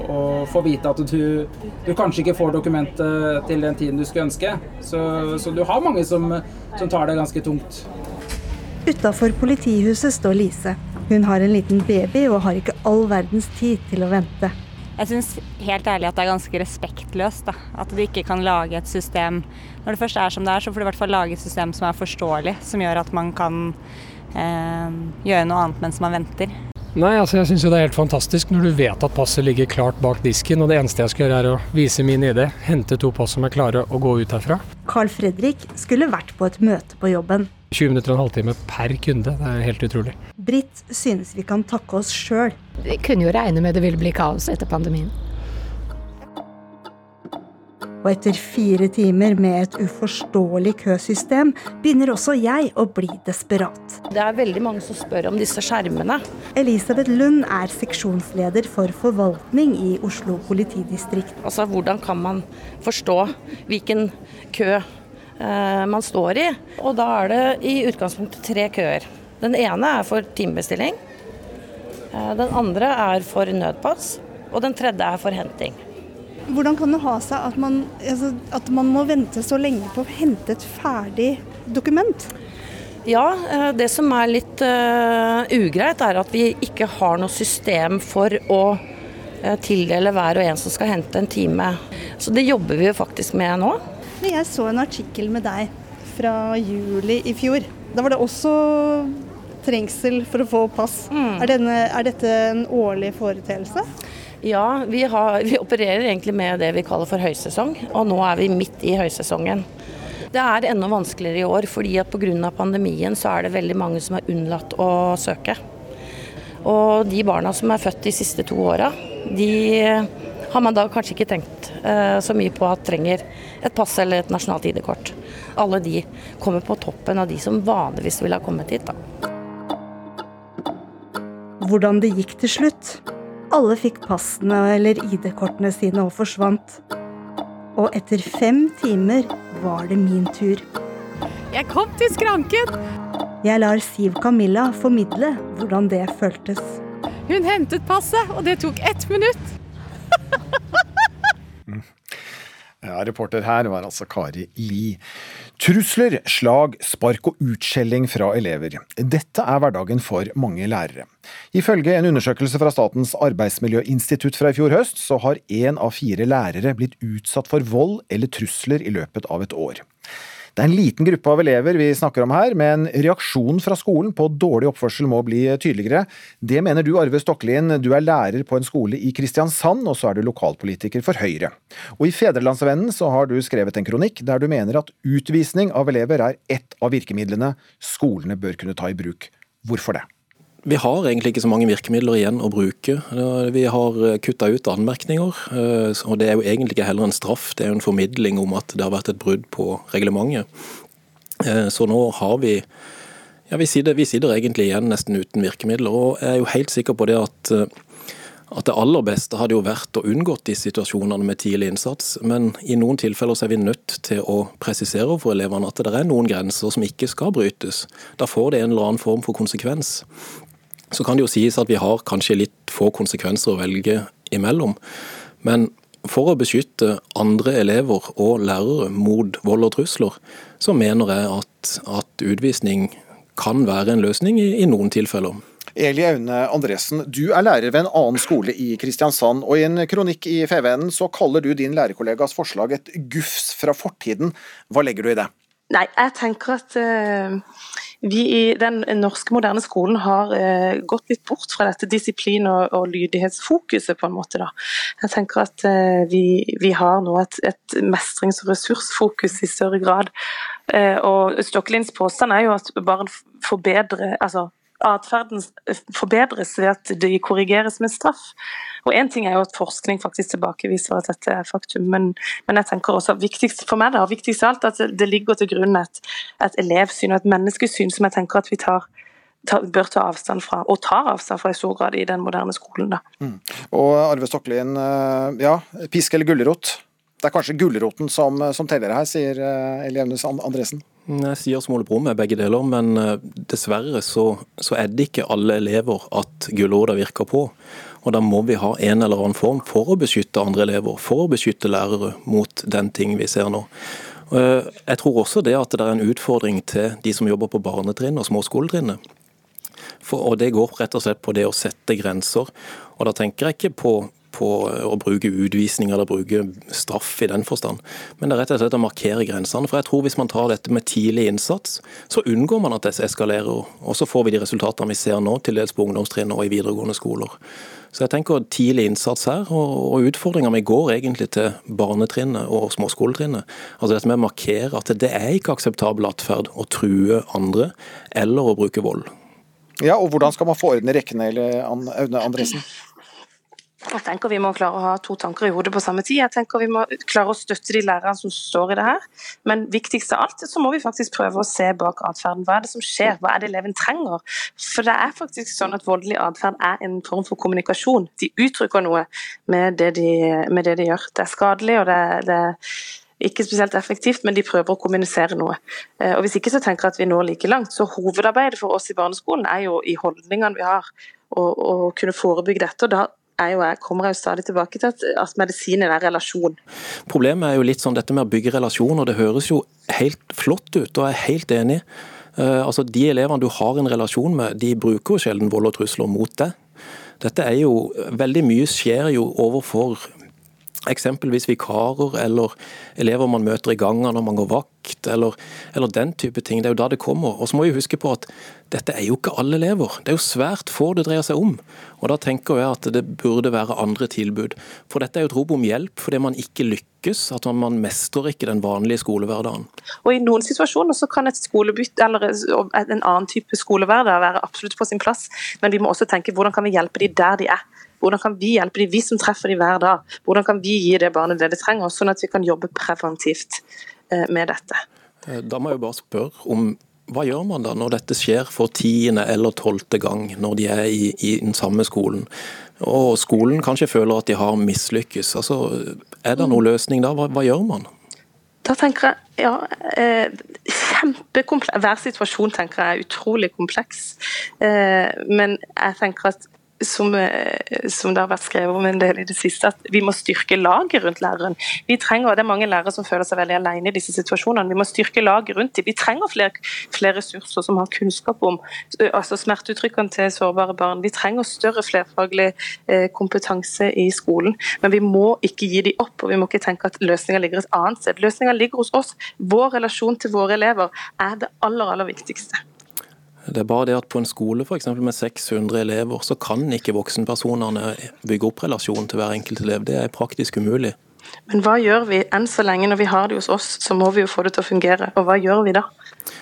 å få vite at du, du kanskje ikke får dokumentet til den tiden du skulle ønske. Så, så du har mange som, som tar det ganske tungt. Utafor politihuset står Lise. Hun har en liten baby og har ikke all verdens tid til å vente. Jeg syns helt ærlig at det er ganske respektløst. Da. At du ikke kan lage et system Når det først er som det er, så får du i hvert fall lage et system som er forståelig. Som gjør at man kan eh, gjøre noe annet mens man venter. Nei, altså jeg syns det er helt fantastisk når du vet at passet ligger klart bak disken, og det eneste jeg skal gjøre er å vise min ID, hente to pass som er klare og gå ut herfra. Carl Fredrik skulle vært på et møte på jobben. 20 minutter og en halvtime per kunde, det er helt utrolig. Britt synes vi kan takke oss sjøl. Vi kunne jo regne med det ville bli kaos etter pandemien. Og etter fire timer med et uforståelig køsystem begynner også jeg å bli desperat. Det er veldig mange som spør om disse skjermene. Elisabeth Lund er seksjonsleder for forvaltning i Oslo politidistrikt. Altså, Hvordan kan man forstå hvilken kø man står i? Og da er det i utgangspunktet tre køer. Den ene er for timebestilling. Eh, den andre er for nødpass. Og den tredje er for henting. Hvordan kan det ha seg at man, altså, at man må vente så lenge på å hente et ferdig dokument? Ja, eh, det som er litt uh, ugreit, er at vi ikke har noe system for å uh, tildele hver og en som skal hente en time. Så det jobber vi jo faktisk med nå. Jeg så en artikkel med deg fra juli i fjor. Da var det også trengsel for å få pass. Mm. Er, denne, er dette en årlig foreteelse? Ja, vi, har, vi, opererer egentlig med det vi kaller for høysesong, og nå er vi midt i høysesongen. Det er enda vanskeligere i år, fordi at pga. pandemien så er det veldig mange som har unnlatt å søke. Og de barna som er født de siste to åra, de har man da kanskje ikke tenkt uh, så mye på at trenger et pass eller et nasjonalt ID-kort. Alle de kommer på toppen av de som vanligvis ville ha kommet hit. Da. Hvordan det gikk til slutt, alle fikk passene eller ID-kortene sine og forsvant. Og etter fem timer var det min tur. Jeg kom til skranken! Jeg lar Siv Camilla formidle hvordan det føltes. Hun hentet passet, og det tok ett minutt. Ja, Reporter her var altså Kari Li. Trusler, slag, spark og utskjelling fra elever. Dette er hverdagen for mange lærere. Ifølge en undersøkelse fra Statens arbeidsmiljøinstitutt fra i fjor høst, så har én av fire lærere blitt utsatt for vold eller trusler i løpet av et år. Det er en liten gruppe av elever vi snakker om her, men reaksjonen fra skolen på dårlig oppførsel må bli tydeligere. Det mener du, Arve Stokkelien. Du er lærer på en skole i Kristiansand, og så er du lokalpolitiker for Høyre. Og i Fedrelandsvennen så har du skrevet en kronikk der du mener at utvisning av elever er ett av virkemidlene skolene bør kunne ta i bruk. Hvorfor det? Vi har egentlig ikke så mange virkemidler igjen å bruke. Vi har eh, kutta ut anmerkninger. Eh, og Det er jo egentlig ikke heller en straff, det er jo en formidling om at det har vært et brudd på reglementet. Eh, så nå har vi ja, vi sitter, vi sitter egentlig igjen nesten uten virkemidler. og Jeg er jo helt sikker på det at, at det aller beste hadde jo vært å unngått de situasjonene med tidlig innsats. Men i noen tilfeller så er vi nødt til å presisere for elevene at det er noen grenser som ikke skal brytes. Da får det en eller annen form for konsekvens. Så kan det jo sies at vi har kanskje litt få konsekvenser å velge imellom. Men for å beskytte andre elever og lærere mot vold og trusler, så mener jeg at, at utvisning kan være en løsning i, i noen tilfeller. Eli Aune Andresen, du er lærer ved en annen skole i Kristiansand. og I en kronikk i FVN så kaller du din lærerkollegas forslag et gufs fra fortiden. Hva legger du i det? Nei, jeg tenker at uh, vi i den norske moderne skolen har eh, gått litt bort fra dette disiplin- og, og, lydighetsfokuset, på en måte. da. Jeg tenker at eh, vi, vi, har nå et, et, mestrings- og ressursfokus i større grad. og Stokkelins påstand er jo at barn forbedrer altså atferden forbedres ved at de korrigeres med straff. Og Én ting er jo at forskning faktisk tilbakeviser at dette er faktum, men, men jeg tenker også viktigst for meg da, viktigst av alt at det ligger til grunn et, et elevsyn og et menneskesyn som jeg tenker at vi tar, bør ta avstand fra, og tar avstand fra i stor grad i den moderne skolen. da. Mm. Og Arve Stokkelien, eh, ja, pisk eller gulrot? Det er kanskje gulroten som, som teller her, sier eh, Andresen? Jeg sier Brumm med begge deler, men eh, dessverre så, så, er det ikke alle elever at gulrota virker på. Og Da må vi ha en eller annen form for å beskytte andre elever, for å beskytte lærere mot den ting vi ser nå. Eh, jeg tror også det at det er en utfordring til de som jobber på barnetrinnet og småskoletrinnet. og Det går rett og slett på det å sette grenser. Og Da tenker jeg ikke på på å bruke utvisning eller bruke straff i den forstand. Men det er rett og slett å markere grensene. For jeg tror Hvis man tar dette med tidlig innsats, så unngår man at det eskalerer. Og så får vi de resultatene vi ser nå, til dels på ungdomstrinnet og i videregående skoler. Så jeg tenker tidlig innsats her, og utfordringa mi går egentlig til barnetrinnet og småskoletrinnet. Altså dette med å markere at det er ikke akseptabel atferd å true andre eller å bruke vold. Ja, og Hvordan skal man få orden i rekkene, Aune Andresen? Jeg tenker Vi må klare å ha to tanker i hodet på samme tid. Jeg tenker Vi må klare å støtte de lærerne som står i det her. Men viktigst av alt så må vi faktisk prøve å se bak atferden. Hva er det som skjer? Hva er det eleven trenger? For det er faktisk sånn at Voldelig atferd er en form for kommunikasjon. De uttrykker noe med det de, med det de gjør. Det er skadelig og det, det ikke spesielt effektivt, men de prøver å kommunisere noe. Eh, og Hvis ikke så tenker jeg at vi når like langt. Så Hovedarbeidet for oss i barneskolen er jo i holdningene vi har, å kunne forebygge dette. og da er jo, jeg kommer jeg jo stadig tilbake til at, at medisinen er relasjon. Problemet er jo litt sånn dette med å bygge relasjon, og det høres jo helt flott ut, og jeg er helt enig. Uh, altså De elevene du har en relasjon med, de bruker jo sjelden vold og trusler mot deg. Dette er jo, Veldig mye skjer jo overfor eksempelvis vikarer eller elever man møter i gangen når man går vakt, eller, eller, den type ting. Det er jo da det kommer. Og så må vi huske på at dette er jo ikke alle elever. Det er jo svært få det dreier seg om. Og Da tenker jeg at det burde være andre tilbud. For dette er jo et rop om hjelp fordi man ikke lykkes, at man mestrer ikke den vanlige skolehverdagen. Og I noen situasjoner så kan et skolebytte eller en annen type skolehverdag være absolutt på sin plass, men vi må også tenke hvordan kan vi hjelpe de der de er. Hvordan kan vi hjelpe de, vi som treffer de hver dag? Hvordan kan vi gi det barnet det det trenger, sånn at vi kan jobbe preventivt eh, med dette? Eh, da må jeg bare spørre om hva gjør man da når dette skjer for tiende eller tolvte gang, når de er i, i, den samme skolen? Og skolen kanskje føler at de har mislykkes. Altså, er det noen løsning da? Hva, hva gjør man? Da tenker jeg ja, eh, Hver situasjon tenker jeg er utrolig kompleks. Eh, men jeg tenker at som, eh, som, det har vært skrevet om en del i det siste, at vi må styrke laget rundt læreren. Vi trenger, og Det er mange lærere som føler seg veldig alene i disse situasjonene. Vi må styrke laget rundt dem. Vi trenger flere, flere ressurser som har kunnskap om altså smerteuttrykkene til sårbare barn. Vi trenger større flerfaglig eh, kompetanse i skolen. Men vi må ikke gi dem opp, og vi må ikke tenke at løsninga ligger et annet sted. Løsninga ligger hos oss. Vår relasjon til våre elever er det aller, aller viktigste. Det er bare det at på en skole for med 600 elever, så kan ikke voksenpersonene bygge opp relasjon til hver enkelt elev. Det er praktisk umulig. Men hva gjør vi enn så lenge når vi har det hos oss, så må vi jo få det til å fungere. Og hva gjør vi da?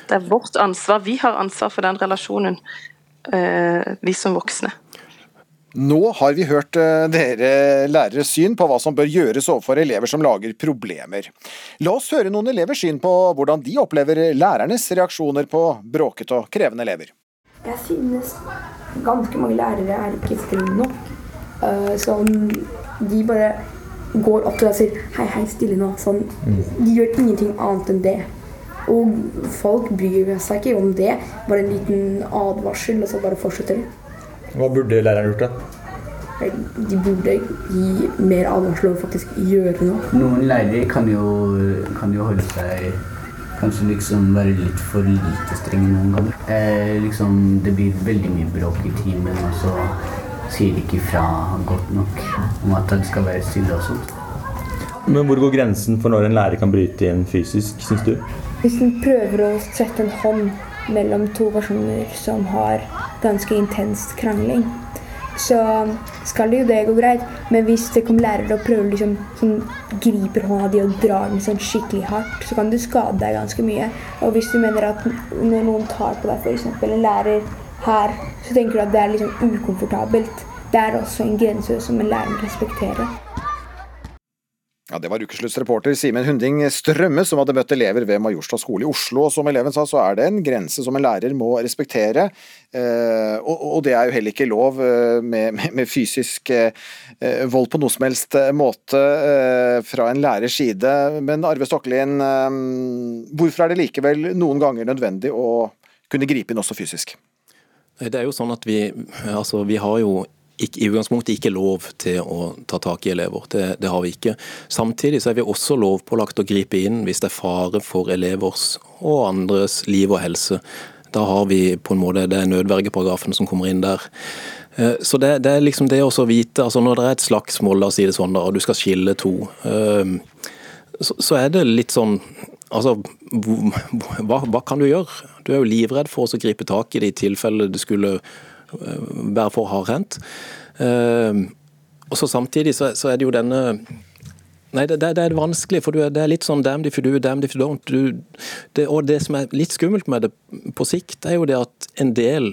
Det er vårt ansvar. Vi har ansvar for den relasjonen, eh, vi som voksne. Nå har vi hørt eh, dere læreres syn på hva som bør gjøres overfor elever som lager problemer. La oss høre noen elevers syn på hvordan de opplever lærernes reaksjoner på bråkete og krevende elever. Jeg synes ganske mange lærere er ikke strenge nok. Sånn, de bare går opp til deg og sier 'hei, hei, stille nå'. Sånn, de gjør ingenting annet enn det. Og folk bryr seg ikke om det. Bare en liten advarsel, og så bare fortsetter de. Hva burde læreren gjort, da? De burde gi mer advarsel og faktisk gjøre noe. Noen lærere kan jo, kan jo holde seg Kanskje liksom være litt for lite strenge noen ganger. Eh, liksom, det blir veldig mye bråk i timen, og så sier de ikke fra godt nok om at det skal være stille og sånt. Men Hvor går grensen for når en lærer kan bryte inn fysisk, syns du? Hvis en prøver å sette en hånd mellom to personer som har ganske intens krangling, så skal det jo det gå greit. Men hvis det kommer lærere og prøver liksom, som griper hånda di og drar den sånn skikkelig hardt, så kan du skade deg ganske mye. Og hvis du mener at når noen tar på deg, f.eks. en lærer her, så tenker du at det er liksom ukomfortabelt. Det er også en grense som en lærer må respektere. Ja, Det var ukeslutts reporter Simen Hunding Strømme som hadde møtt elever ved Majorstad skole i Oslo. og Som eleven sa, så er det en grense som en lærer må respektere. Eh, og, det er jo heller ikke lov eh, med, fysisk eh, vold på noe som helst måte fra en lærers side. Men Arve Stokkelien, hvorfor er det likevel noen ganger nødvendig å kunne gripe inn også fysisk? Det er jo sånn at Vi, altså, vi har jo ikke, i utgangspunktet ikke lov til å ta tak i elever. Det, det, har vi ikke. Samtidig så er vi også lovpålagt å gripe inn hvis det er fare for elevers og andres liv og helse. Da har vi på en måte, Det er nødvergeparagrafen som kommer inn der. Eh, så det, det er liksom det å vite altså Når det er et slagsmål, la oss si det sånn, da, og du skal skille to, eh, så, er det litt sånn Altså, hva, hva, kan du gjøre? Du er jo livredd for å gripe tak i det i tilfelle det skulle være for hardhendt. Ehm, og så Samtidig så, så, er det jo denne Nei, det, det, er vanskelig, for det er litt sånn damned if you do, damned if you don't. Du, det, og det som er litt skummelt med det på sikt, er jo det at en del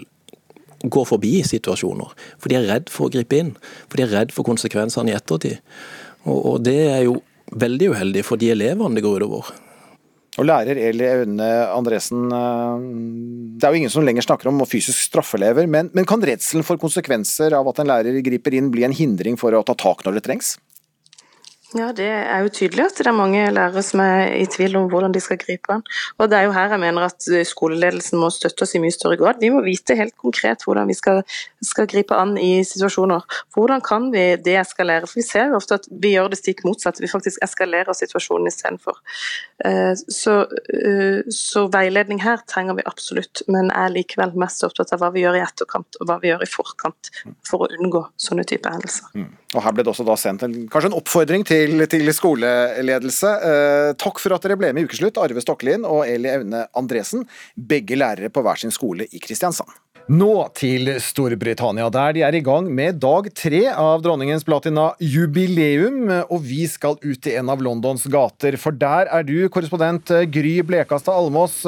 går forbi situasjoner. For de er redd for å gripe inn. For de er redd for konsekvensene i ettertid. Og, og det er jo veldig uheldig for de elevene det går utover. Og lærer Eli Aune Andresen, eh, det er jo ingen som lenger snakker om fysisk straffelever, men, men kan redselen for konsekvenser av at en lærer griper inn bli en hindring for å ta tak når det trengs? Ja, Det er jo tydelig at det er mange lærere som er i tvil om hvordan de skal gripe an. Og Det er jo her jeg mener at skoleledelsen må støtte oss i mye større grad. Vi må vite helt konkret hvordan vi skal, skal gripe an i situasjoner. Hvordan kan vi deeskalere? For Vi ser jo ofte at vi gjør det stikk motsatte. Vi faktisk eskalerer situasjonen istedenfor. Eh, så, eh, så veiledning her trenger vi absolutt, men jeg er likevel mest opptatt av hva vi gjør i etterkant og hva vi gjør i forkant for å unngå sånne type hendelser. Mm. Og Her ble det også da sendt en, kanskje en oppfordring til, til skoleledelse. Eh, takk for at dere ble med i Ukeslutt, Arve Stokkelien og Eli Aune Andresen, begge lærere på hver sin skole i Kristiansand. Nå til Storbritannia, der de er i gang med dag tre av dronningens platina-jubileum. Og vi skal ut i en av Londons gater, for der er du, korrespondent Gry Blekastad Almås.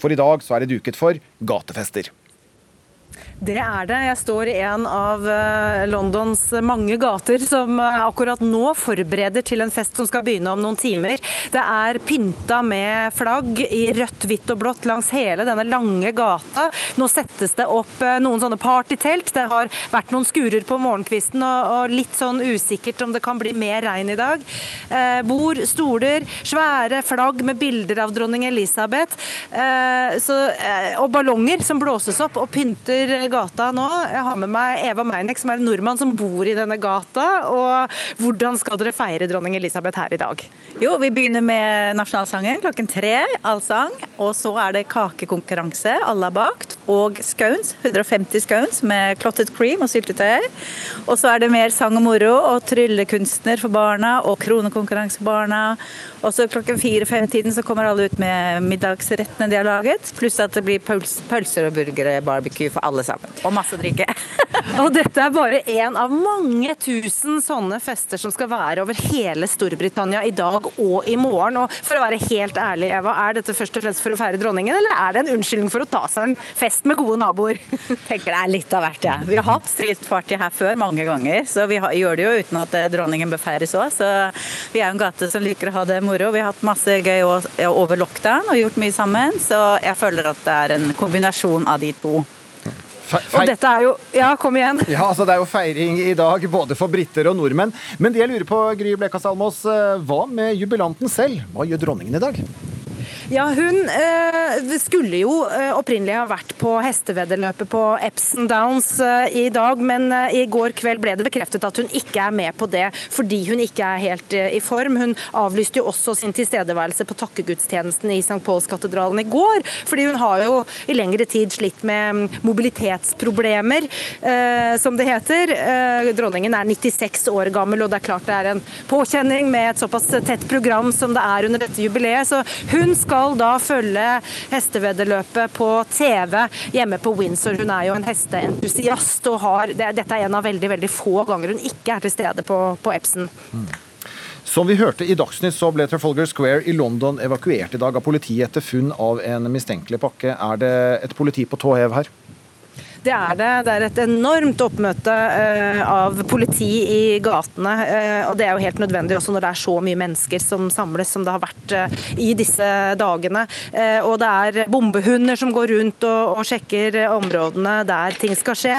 For i dag så er det duket for gatefester. Det er det. Jeg står i en av eh, Londons mange gater som eh, akkurat nå forbereder til en fest som skal begynne om noen timer. Det er pynta med flagg i rødt, hvitt og blått langs hele denne lange gata. Nå settes det opp eh, noen sånne partytelt. Det har vært noen skurer på morgenkvisten og, litt sånn usikkert om det kan bli mer regn i dag. bord, stoler, svære flagg med bilder av dronning Elisabeth. og ballonger som blåses opp og pynter gata nå. Jeg har med meg Eva Meinek, som er en nordmann som bor i denne gata. Og hvordan skal dere feire dronning Elisabeth her i dag? Jo, Vi begynner med nasjonalsangen klokken tre, allsang. Og så er det kakekonkurranse, alle har bakt. Og scones, 150 scones med clotted cream og syltetøy. Og så er det mer sang og moro og tryllekunstner for barna og kronekonkurranse for barna. Og så klokken fire-fem-tiden så kommer alle ut med middagsrettene de har laget. Pluss at det blir pølser og burgere, barbecue for alle sammen. Og masse drikke. og dette er bare én av mange tusen sånne fester som skal være over hele Storbritannia i dag og i morgen. Og for å være helt ærlig, Eva, er dette først og fremst for å feire dronningen, eller er det en unnskyldning for å ta seg en fest med gode naboer? tenker det er litt av hvert, ja. Vi har hatt street party her før mange ganger, så vi har, gjør det jo uten at eh, dronningen bør feires òg. Så vi er jo en gate som liker å ha det moro. Vi har hatt masse gøy over lockdown og gjort mye sammen. Så jeg føler at det er en kombinasjon av de to. Og dette er jo Ja, kom igjen. Ja, altså Det er jo feiring i dag, både for briter og nordmenn. Men det jeg lurer på, Gry Blekastad Almås, eh, hva med jubilanten selv? Hva gjør dronningen i dag? Ja, Hun eh, skulle jo eh, opprinnelig ha vært på hesteveddeløpet på Epson Downs eh, i dag, men eh, i går kveld ble det bekreftet at hun ikke er med på det fordi hun ikke er helt eh, i form. Hun avlyste jo også sin tilstedeværelse på takkegudstjenesten i St. Paulskatedralen i går, fordi hun har jo i lengre tid slitt med mm, mobilitetsproblemer, eh, som det heter. dronningen er 96 år gammel, og det er klart det er en påkjenning med et såpass tett program som det er under dette jubileet. så hun skal skal da følge hesteveddeløpet på TV hjemme på Windsor. Hun er jo en hesteentusiast og har Dette er en av veldig, veldig få ganger hun ikke er til stede på, på Epson. Mm. Som vi hørte i Dagsnytt, så ble Trafalgar Square i London evakuert i dag av politiet etter funn av en mistenkelig pakke. Er det et politi på tå hev her? Det er det. Det er et enormt oppmøte uh, av politi i gatene. Uh, og det er jo helt nødvendig også når det er så mye mennesker som samles som det har vært uh, i disse dagene. og det er bombehunder som går rundt og, sjekker områdene der ting skal skje.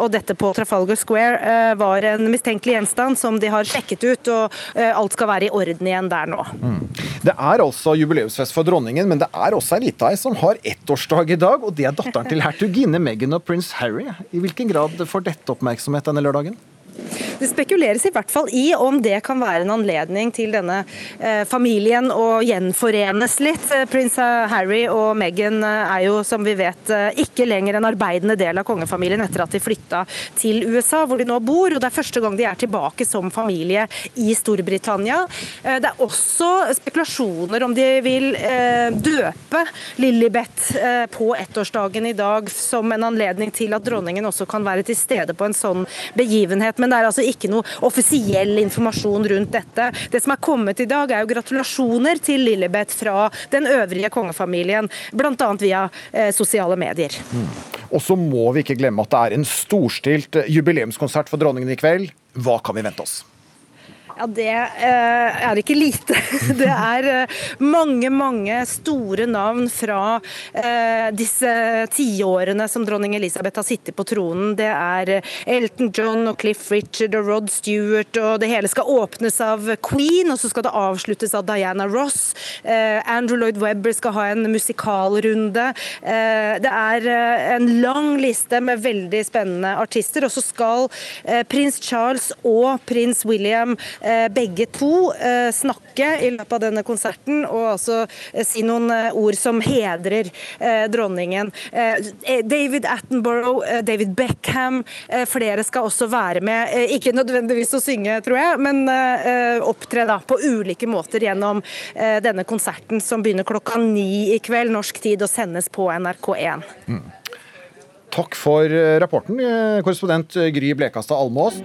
og dette på Trafalgar Square var en mistenkelig gjenstand som de har sjekket ut, og alt skal være i orden igjen der nå. Mm. Det er altså jubileumsfest for dronningen, men det er også ei lita ei som har ettårsdag i dag, og det er datteren til hertuginne Meghan og prins Harry. I hvilken grad får dette oppmerksomhet denne lørdagen? Det spekuleres i hvert fall i om det kan være en anledning til denne eh, familien å gjenforenes litt. Eh, prins Harry og Meghan eh, er jo, som vi vet, eh, ikke lenger en arbeidende del av kongefamilien etter at de flytta til USA, hvor de nå bor. og Det er første gang de er tilbake som familie i Storbritannia. Eh, det er også spekulasjoner om de vil eh, døpe Lillibeth på ettårsdagen i dag som en anledning til at dronningen også kan være til stede på en sånn begivenhet men det er altså ikke noe offisiell informasjon rundt dette. Det som er kommet i dag, er jo gratulasjoner til Lillebeth fra den øvrige kongefamilien, bl.a. via eh, sosiale medier. Mm. Og så må vi ikke glemme at det er en storstilt jubileumskonsert for dronningen i kveld. Hva kan vi vente oss? Ja, Det eh, er ikke lite. Det er eh, mange, mange store navn fra eh, disse tiårene som dronning Elisabeth har sittet på tronen. Det er Elton John og Cliff Richard og Rod Stewart, og det hele skal åpnes av Queen, og så skal det avsluttes av Diana Ross. Andrew Lloyd Webber skal ha en musikalrunde. Det er en lang liste med veldig spennende artister. Og så skal prins Charles og prins William begge to eh, snakke i løpet av denne konserten og altså eh, si noen ord som hedrer dronningen. David Attenborough, David Beckham, flere skal også være med. Ikke nødvendigvis å synge, tror jeg, men opptre da, på ulike måter gjennom denne konserten som begynner klokka ni i kveld norsk tid og sendes på NRK1. Mm. Takk for rapporten, korrespondent Gry Blekastad Almås.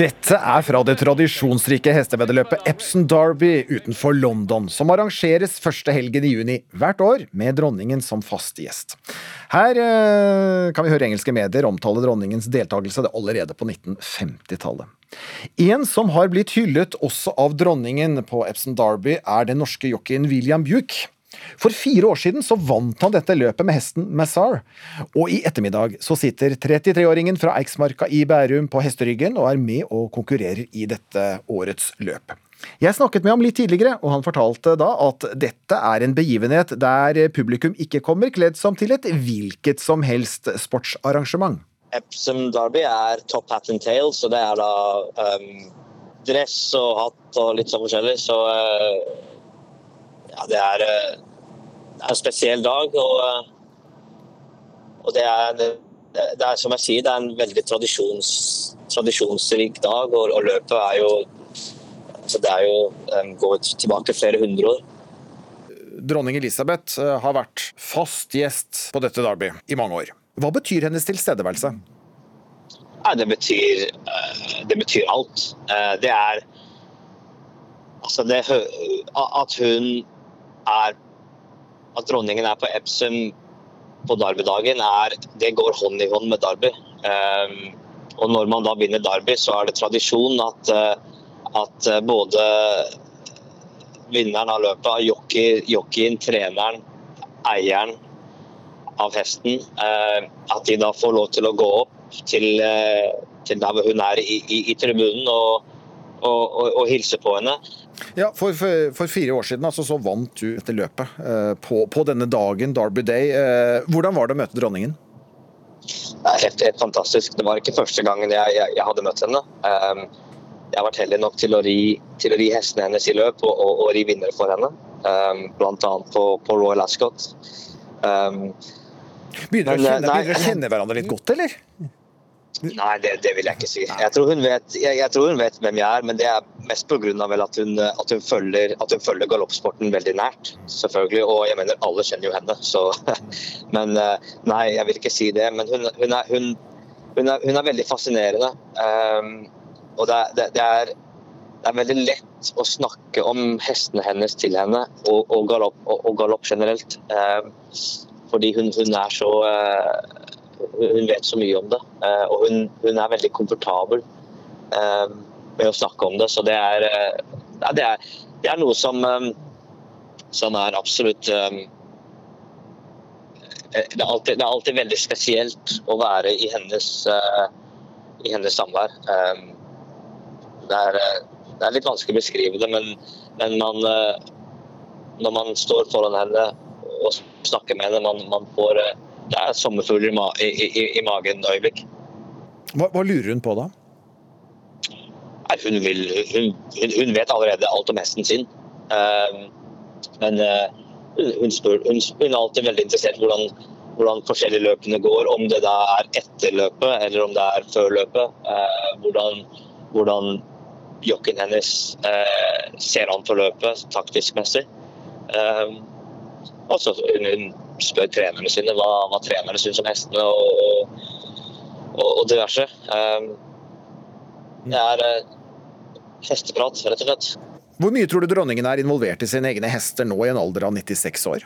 Dette er fra det tradisjonsrike hesteveddeløpet Epson Derby utenfor London, som arrangeres første helgen i juni hvert år med dronningen som fast gjest. Her eh, kan vi høre engelske medier omtale dronningens deltakelse allerede på 1950-tallet. En som har blitt hyllet også av dronningen på Epson Derby, er den norske jockeyen William Buke. For fire år siden så vant han dette løpet med hesten Massar, og i ettermiddag så sitter 33-åringen fra Eiksmarka i Bærum på hesteryggen og er med og konkurrerer i dette årets løp. Jeg snakket med ham litt tidligere, og han fortalte da at dette er en begivenhet der publikum ikke kommer kledd som til et hvilket som helst sportsarrangement. Epsom Derby er top hat and tail, så det er da um, dress og hatt og litt sånn forskjellig. Så uh, ja, det er uh, er en spesiell dag. Og, eh, og det, er, det, er, som jeg sier, det er en veldig tradisjons, tradisjonsrik dag. Og, og, løpet er jo altså Det er jo um, går tilbake flere hundre år. Dronning Elisabeth eh, har vært fast gjest på dette Derby i mange år. Hva betyr hennes tilstedeværelse? Ja, det, betyr, det betyr alt. Det er Altså, det, at hun er at dronningen er på Epsom på Derby-dagen, det går hånd i hånd med Derby. Um, og når man da vinner Derby, så er det tradisjon at, uh, at uh, både vinneren av løpet, jockey, jockeyen, treneren, eieren av hesten, uh, at de da får lov til å gå opp til, til der hun er i, i, i tribunen og, og, og, og hilse på henne. Ja, for, for, for, fire år siden altså, så vant du dette løpet eh, på, på, denne dagen, Derby Day. Eh, hvordan var det å møte dronningen? Det er helt, helt fantastisk. Det var ikke første gangen jeg, jeg, jeg hadde møtt henne. Um, jeg har vært heldig nok til å ri, til å ri hestene hennes i løp og, og, og ri vinnere for henne. Um, Bl.a. På, på, Royal Ascot. Um, begynner dere å kjenne, kjenne hverandre litt godt, eller? Nei, det, det, vil jeg ikke si. Jeg tror, vet, jeg, jeg tror, hun vet, hvem jeg er, men det er mest pga. at hun, at hun følger, at hun følger galoppsporten veldig nært. selvfølgelig, Og jeg mener, alle kjenner jo henne. Så, men eh, nei, jeg vil ikke si det. Men hun, hun, er, hun, er, hun er, veldig fascinerende. Um, og det, det, det, er, det, er, veldig lett å snakke om hestene hennes til henne, og, og galopp, og, og galopp generelt. Um, fordi hun, er så uh, hun vet så mye om det. Eh, og hun, hun er veldig komfortabel eh, med å snakke om det. Så det er, eh, det er, det er noe som, som er absolutt det er, alltid, det er, alltid, veldig spesielt å være i hennes, i hennes samvær. Det er, det er, litt vanskelig å beskrive det, men, men man, når man står foran henne og snakker med henne, man, man får det er sommerfugler i, ma i, i, i magen et øyeblikk. Hva, hva, lurer hun på da? Nei, hun, vil, hun, hun, vet allerede alt om hesten sin. Uh, men uh, hun, spør, hun, er alltid veldig interessert i hvordan, hvordan, forskjellige løpene går. Om det da er etter løpet eller om det er før løpet. Uh, hvordan, hvordan jokken hennes ser an for løpet taktisk-messig. Og så hun spør trenerne sine hva, hva trenerne syns om hestene og, og, og diverse. Um, det er uh, hesteprat, rett og slett. Hvor mye tror du dronningen er involvert i sine egne hester nå i en alder av 96 år?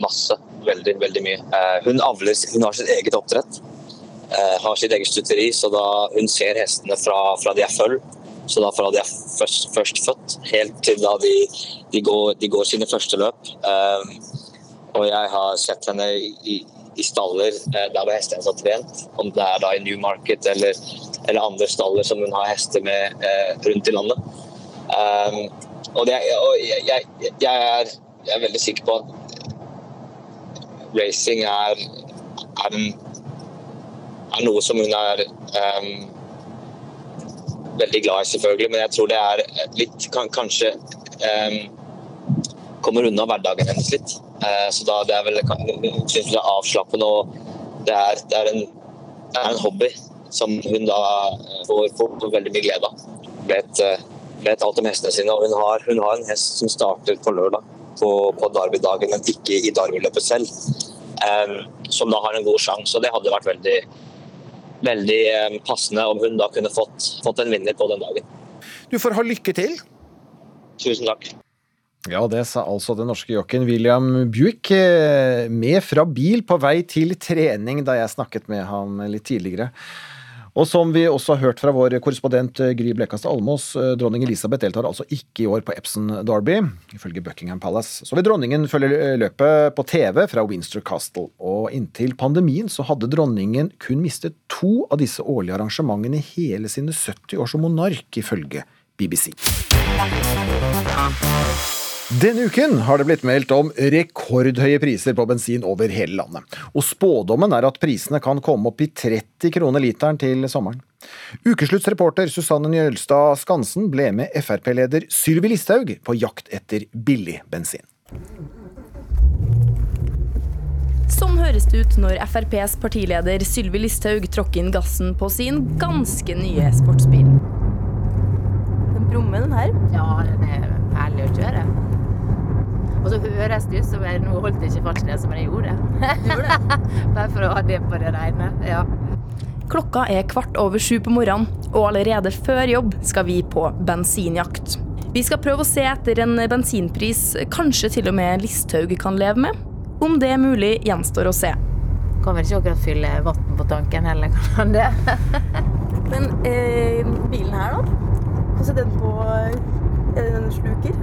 Masse. Veldig, veldig mye. Eh, hun avler, hun har sitt eget oppdrett. Eh, har sitt eget stutteri, så da hun ser hestene fra, fra de er føll. Så da fra de er først, først født, helt til da de, de, går, de går, sine første løp. Um, og jeg har sett henne i, i staller der hvor hestene har trent. Om det er da i Newmarket eller, eller andre staller som hun har hester med eh, rundt i landet. Um, og, det, og jeg, jeg, jeg, er, jeg, er, veldig sikker på at racing er, er, en, er noe som hun er um, veldig glad i, selvfølgelig. Men jeg tror det er litt kan, Kanskje um, kommer unna hverdagen hennes litt. Uh, så da det er vel synes det er avslappende og det er, det er, en, det er en hobby som hun da får, får veldig mye glede av. Vet, vet alt om hestene sine, og hun har, hun har en hest som starter på lørdag på, på Derby-dagen, men ikke i Derby-løpet selv. Um, som da har en god sjanse. og Det hadde vært veldig, veldig um, passende om hun da kunne fått, fått en vinner på den dagen. Du får ha lykke til. Tusen takk. Ja, det sa altså den norske jokken William Buick med fra bil på vei til trening da jeg snakket med ham litt tidligere. Og som vi også har hørt fra vår korrespondent Gry Blekastad Almås, dronning Elisabeth deltar altså ikke i år på Epson Derby, ifølge Buckingham Palace. Så vil dronningen følge løpet på TV fra Winster Castle. Og inntil pandemien så hadde dronningen kun mistet to av disse årlige arrangementene i hele sine 70 år som monark, ifølge BBC. Denne uken har det blitt meldt om rekordhøye priser på bensin over hele landet. Og spådommen er at prisene kan komme opp i 30 kroner literen til sommeren. Ukesluttsreporter Susanne Njølstad Skansen ble med Frp-leder Sylvi Listhaug på jakt etter billig bensin. Sånn høres det ut når FrPs partileder Sylvi Listhaug tråkker inn gassen på sin ganske nye sportsbil. Den brummer, den her. Ja, den er herlig å kjøre. Og så høres det ut som jeg nå holdt ikke fartsgrensa, men jeg gjorde det. Bare for å ha det på det rene. Ja. Klokka er kvart over sju på morgenen, og allerede før jobb skal vi på bensinjakt. Vi skal prøve å se etter en bensinpris kanskje til og med Listhaug kan leve med. Om det er mulig, gjenstår å se. Kan vel ikke akkurat fylle vann på tanken heller, kan det? Men eh, bilen her, da? Hvordan er den på Er det den sluker?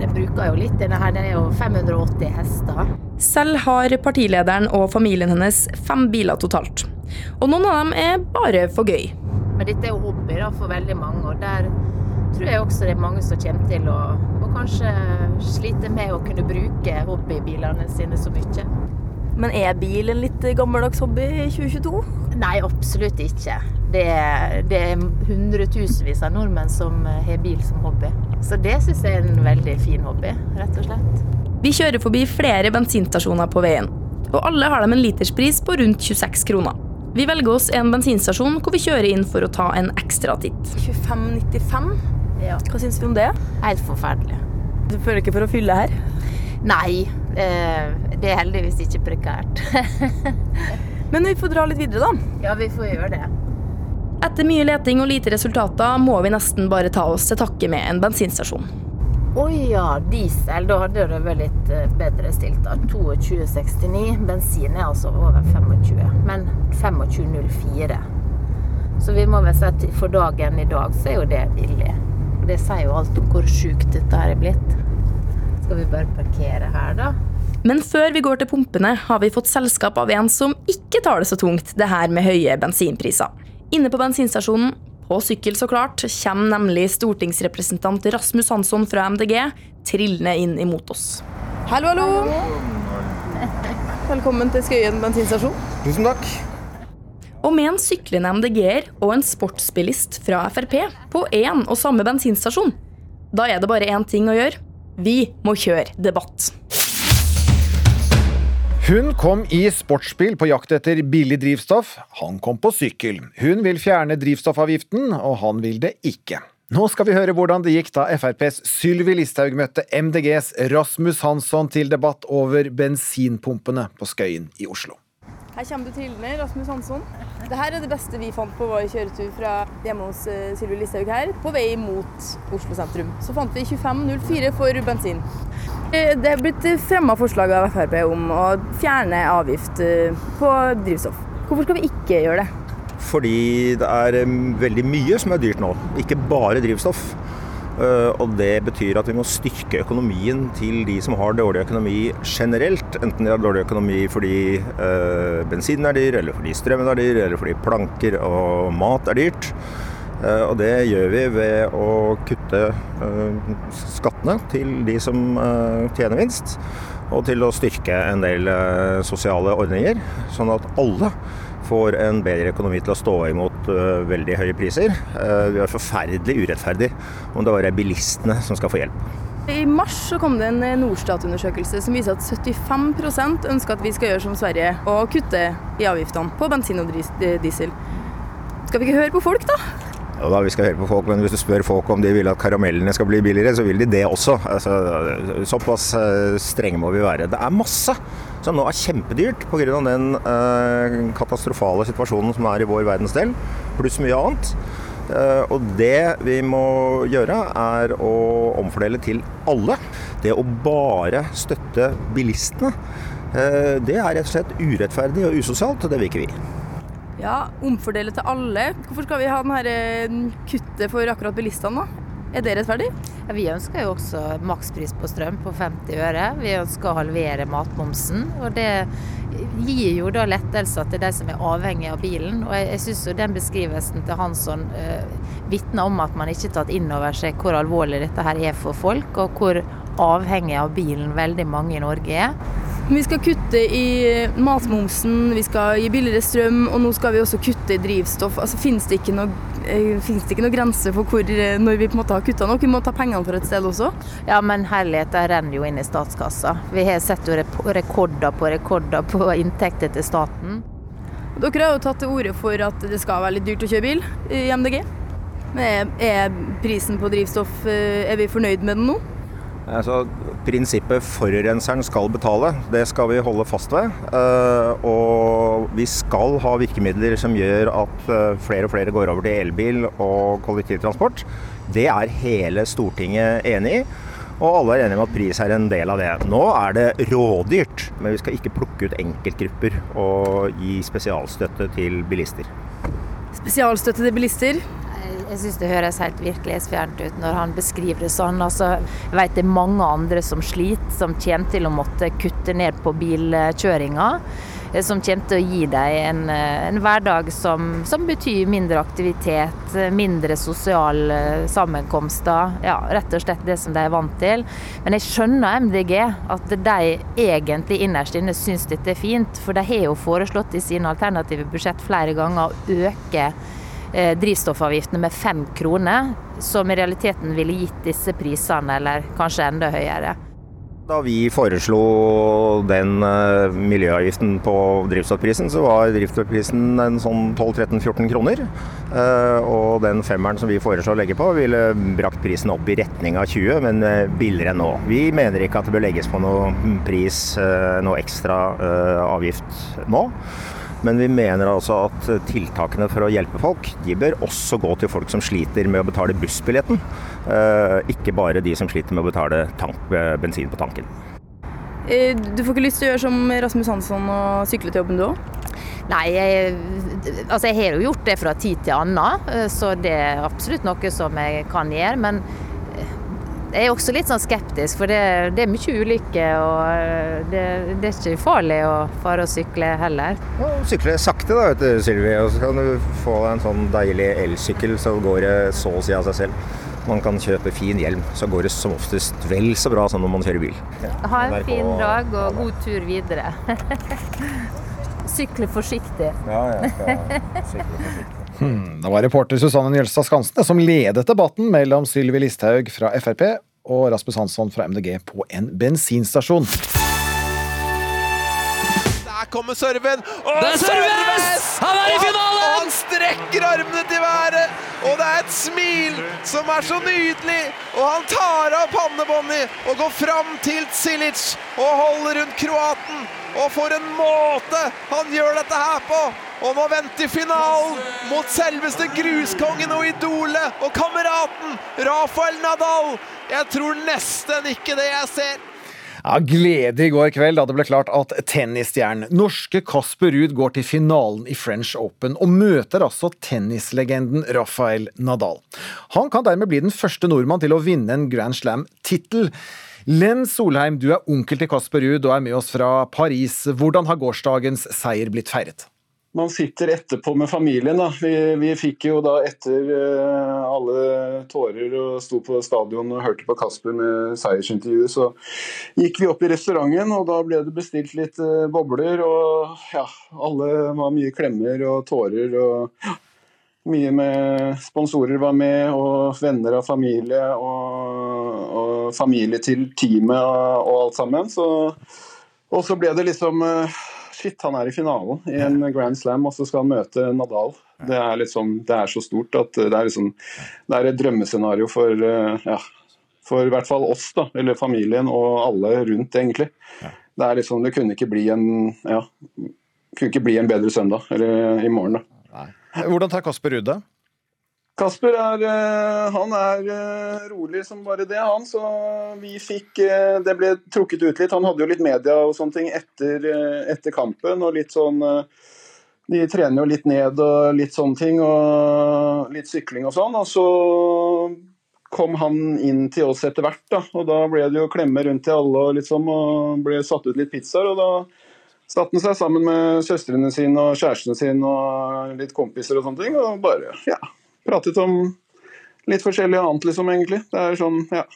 Den bruker jo litt. Denne her den er jo 580 hester. Selv har partilederen og familien hennes fem biler totalt. Og noen av dem er bare for gøy. Men dette er jo hobby da, for veldig mange, og der tror jeg også det er mange som kommer til å, å kanskje slite med å kunne bruke hobbybilene sine så mye. Men er bil en litt gammeldags hobby i 2022? Nei, absolutt ikke. Det er, det er hundretusenvis av nordmenn som har bil som hobby. Så det syns jeg er en veldig fin hobby, rett og slett. Vi kjører forbi flere bensinstasjoner på veien, og alle har de en literspris på rundt 26 kroner. Vi velger oss en bensinstasjon hvor vi kjører inn for å ta en ekstra titt. 25,95? Ja. Hva syns vi om det? Helt forferdelig. Du føler ikke for å fylle her? Nei, det er heldigvis ikke prekært. Men vi får dra litt videre, da. Ja, vi får gjøre det. Etter mye leting og lite resultater må vi nesten bare ta oss til takke med en bensinstasjon. Å oh ja, diesel. Da hadde det vært litt eh, bedre stilt. da. 22,69. Bensin er altså over 25, men 25,04. Så vi må vel si at for dagen i dag så er jo det billig. Det sier jo alt om hvor sjukt dette her er blitt. Skal vi bare parkere her, da? Men før vi går til pumpene, har vi fått selskap av en som ikke tar det så tungt, det her med høye bensinpriser. Inne på bensinstasjonen, på sykkel så klart, kommer nemlig stortingsrepresentant Rasmus Hansson fra MDG trillende inn imot oss. Hallo, hallo! Velkommen til Skøyen bensinstasjon. Tusen takk. Og med en syklende MDG-er og en sportsbilist fra Frp på én og samme bensinstasjon, da er det bare én ting å gjøre. Vi må kjøre debatt. Hun kom i sportsbil på jakt etter billig drivstoff. Han kom på sykkel. Hun vil fjerne drivstoffavgiften, og han vil det ikke. Nå skal vi høre hvordan det gikk da FrPs Sylvi Listhaug møtte MDGs Rasmus Hansson til debatt over bensinpumpene på Skøyen i Oslo. Her kommer du til trillende, Rasmus Hansson. Dette er det beste vi fant på vår kjøretur fra hjemme hos uh, Sylvi Listhaug her, på vei mot Oslo sentrum. Så fant vi 25,04 for bensin. Eh, Det er blitt fremma forslag av Frp om å fjerne avgift eh, på drivstoff. Hvorfor skal vi ikke gjøre det? Fordi det er veldig mye som er dyrt nå, ikke bare drivstoff. Eh, Og det betyr at vi må styrke økonomien til de som har dårlig økonomi generelt. Enten de har dårlig økonomi fordi øh, bensinen er dyr, eller fordi strømmen er dyr, eller fordi planker og mat er dyrt. Eh, Og det gjør vi ved å kutte øh, skattene til de som øh, tjener minst. Og til å styrke en del sosiale ordninger, sånn at alle får en bedre økonomi til å stå imot eh, veldig høye priser. Eh, det er forferdelig urettferdig om det bare er bilistene som skal få hjelp. I mars så kom det en eh, Norstat-undersøkelse som viser at 75% ønsker at vi skal gjøre som Sverige og kutte i avgiftene på bensin og eh, diesel. Skal vi ikke høre på folk, da? Ja, da, vi skal høre på folk, men Hvis du spør folk om de vil at karamellene skal bli billigere, så vil de det også. Altså, såpass eh, strenge må vi være. Det er masse som nå er kjempedyrt pga. den eh, katastrofale situasjonen som er i vår verdensdel, pluss mye annet. Eh, og det vi må gjøre, er å omfordele til alle. Det å bare støtte bilistene, eh, det er rett og slett urettferdig og usosialt, det vil ikke vi. Ja, omfordele til alle. Hvorfor skal vi ha denne eh, kuttet for akkurat bilistene, da? Er det rettferdig? Vi ønsker jo også makspris på strøm på 50 øre. Vi ønsker å halvere matmomsen. Og det gir jo da lettelser til de som er avhengig av bilen. Og jeg, jeg syns jo den beskrivelsen til Hansson eh, vitner om at man ikke har tatt inn over seg hvor alvorlig dette her er for folk, og hvor avhengig av bilen veldig mange i Norge er. Vi skal kutte i matmomsen, vi skal gi billigere strøm, og nå skal vi også kutte i drivstoff. Altså, Finnes det ikke noe, finnes det ikke noen grense for hvor, eh, når vi på en måte har kutta nok? Vi må ta pengene for et sted også. Ja, men herligheten renner jo inn i statskassa. Vi har sett jo rekorder på rekorder på inntekter til staten. Dere har jo tatt til orde for at det skal være litt dyrt å kjøre bil i MDG. Men er, er prisen på drivstoff eh, Er vi fornøyd med den nå? Altså, prinsippet forurenseren skal betale, det skal vi holde fast ved. Eh, og vi skal ha virkemidler som gjør at eh, flere og flere går over til elbil og kollektivtransport. Det er hele Stortinget enig i. Og alle er enige om at pris er en del av det. Nå er det rådyrt, men vi skal ikke plukke ut enkeltgrupper og gi spesialstøtte til bilister. Spesialstøtte til bilister. Jeg syns det høres helt virkelighetsfjernt ut når han beskriver det sånn. Altså, jeg vet det er mange andre som sliter, som kommer til å måtte kutte ned på bilkjøringa. eh, Som kommer til å gi deg en, eh, en hverdag som, som betyr mindre aktivitet, eh, mindre sosiale sammenkomster. Ja, rett og slett det som de er vant til. Men jeg skjønner MDG, at de egentlig innerst inne syns dette er fint. For de har jo foreslått i sine alternative budsjett flere ganger å øke eh, drivstoffavgiftene med fem kroner, som i realiteten ville gitt disse prisene, eller kanskje enda høyere. Da vi foreslo den eh, miljøavgiften på drivstoffprisen, så var drivstoffprisen en sånn 12-13-14 kroner. Eh, og den femmeren som vi foreslår å legge på, ville brakt prisen opp i retning av 20, men eh, billigere enn nå. Vi mener ikke at det bør legges på noe pris, eh, noe ekstra eh, avgift nå. Men vi mener altså at tiltakene for å hjelpe folk, de bør også gå til folk som sliter med å betale bussbilletten. Eh, ikke bare de som sliter med å betale tank, eh, bensin på tanken. Eh, Du får ikke lyst til å gjøre som Rasmus Hansson og sykle til jobben du òg? Nei, jeg, altså jeg har jo gjort det fra tid til annen, så det er absolutt noe som jeg kan gjøre. Men jeg er også litt sånn skeptisk, for det, det er mye ulykker, og eh, det, det er ikke farlig å fare og sykle heller. Sykle sakte da, vet du, Sylvi, og så kan du få deg en sånn deilig elsykkel, så går det så å si av seg selv. Man kan kjøpe fin hjelm, så går det som oftest vel så bra som når man kjører bil. Ha en fin dag og god tur videre. Sykle forsiktig. Ja, jeg skal sykle forsiktig. Hmm, det var reporter Susanne Njølstad Skansen som ledet debatten mellom Sylvi Listhaug fra Frp og Rasmus Hansson fra MDG på en bensinstasjon. Der kommer serven! Og Det er serves! Han er i finalen! Og han strekker armene til været, og det er et smil som er så nydelig. Og han tar av pannebåndet og går fram til Cilic og holder rundt kroaten. Og for en måte han gjør dette her på! Og nå venter finalen mot selveste gruskongen og idolet og kameraten Rafael Nadal. Jeg tror nesten ikke det jeg ser. Ja, Glede i går kveld da det ble klart at tennisstjernen norske Kasper Ruud går til finalen i French Open og møter altså tennislegenden Rafael Nadal. Han kan dermed bli den første nordmann til å vinne en Grand Slam-tittel. Len Solheim, du er onkel til Kasper Ruud og er med oss fra Paris. Hvordan har gårsdagens seier blitt feiret? man sitter etterpå med familien. Da. Vi, vi fikk jo da etter uh, alle tårer og sto på stadion og hørte på Kasper med seiersintervjuet, så gikk vi opp i restauranten, og da ble det bestilt litt uh, bobler. Og ja, alle var mye klemmer og tårer. og mye med sponsorer var med, og venner av familie, og, og familie til teamet og, og alt sammen. Så, og så ble det liksom uh, shit, han er i finalen i en Grand Slam, og så skal han møte Nadal. Det er, liksom, det er så stort at det er, liksom, det er et drømmescenario for, eh, ja, for i hvert fall oss, da, eller familien og alle rundt, egentlig. Det, er liksom, det kunne ikke bli en ja, kunne ikke bli en bedre søndag, eller i morgen. da. Hvordan tar Kasper ut det? Kasper er, eh, han er eh, rolig som bare det, han. Så vi fikk eh, Det ble trukket ut litt. Han hadde jo litt media og sånne ting etter, etter kampen. og litt sånn De trener jo litt ned og litt sånne ting. Og litt sykling og sånn. Og så kom han inn til oss etter hvert, da. Og da ble det jo klemme rundt til alle og liksom, og ble satt ut litt pizzaer. Og da satte han seg sammen med søstrene sine og kjærestene sine og litt kompiser og sånne ting. Og bare, ja pratet om litt forskjellig annet, liksom, egentlig. Det er sånn, ja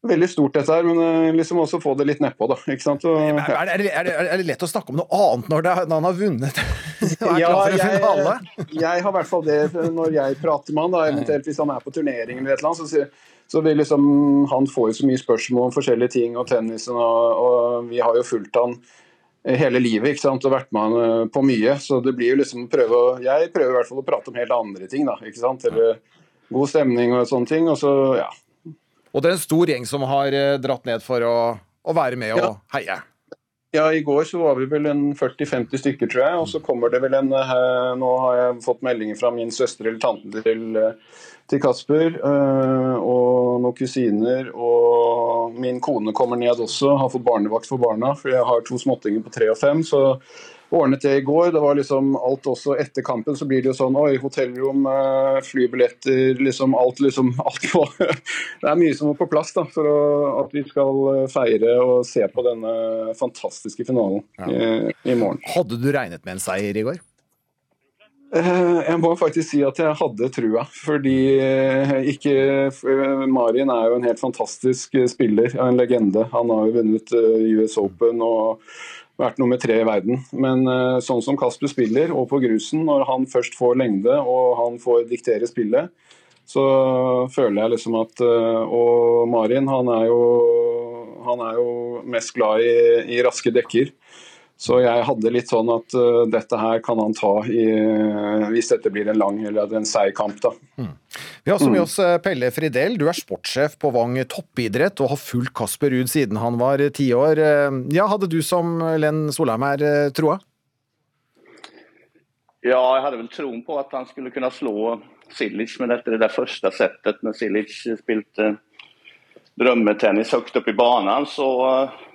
Veldig stort dette her, men eh, liksom også få det litt nedpå, da. ikke sant? Og, ja. er, det, er, det, er, det, lett å snakke om noe annet når, når han har vunnet? ja, jeg, jeg har i hvert fall det når jeg prater med han, da, eventuelt hvis han er på turnering eller et eller annet. så, så vil liksom, Han får jo så mye spørsmål om forskjellige ting og tennisen, og, og vi har jo fulgt han hele livet ikke sant, og vært med han eh, på mye. Så det blir jo liksom prøve å, Jeg prøver i hvert fall å prate om helt andre ting, da. ikke sant, Eller god stemning og sånne ting. Og så, ja. Og det er en stor gjeng som har eh, dratt ned for å, å være med og ja. heie? Ja, i går så var vi vel en 40-50 stykker, tror jeg. Og så kommer det vel en eh, Nå har jeg fått meldinger fra min søster eller tante til til Kasper. Eh, og noen kusiner. Og min kone kommer ned også, har fått barnevakt for barna. For jeg har to småttinger på tre og fem. så ordnet det i går. Det var liksom alt også etter kampen så blir det jo sånn oi, hotellrom, eh, flybilletter, liksom alt liksom alt på Det er mye som må på plass da, for å, at vi skal eh, feire og se på denne fantastiske finalen ja. i, i morgen. Hadde du regnet med en seier i går? Eh, jeg må faktisk si at jeg hadde trua, fordi eh, ikke eh, Marin er jo en helt fantastisk spiller, en legende. Han har jo vunnet US Open og vært nummer tre i verden. Men sånn som Kasper spiller, og på grusen, når han først får lengde og han får diktere spillet, så føler jeg liksom at Og Marin, han er jo, han er jo mest glad i, i raske dekker. Så jeg hadde litt sånn at uh, dette her kan han ta i, uh, hvis dette blir en lang eller en seig kamp. da. Mm. Vi har også med oss uh, Pelle Fridel. du er sportssjef på Vang toppidrett og har fulgt Kasper Ruud siden han var ti år. Ja, Hadde du som Len Solheim her troa? Ja, jeg hadde vel troen på at han skulle kunne slå Silic, med dette det der første settet når Silic spilte drømmetennis høyt oppe i banen, så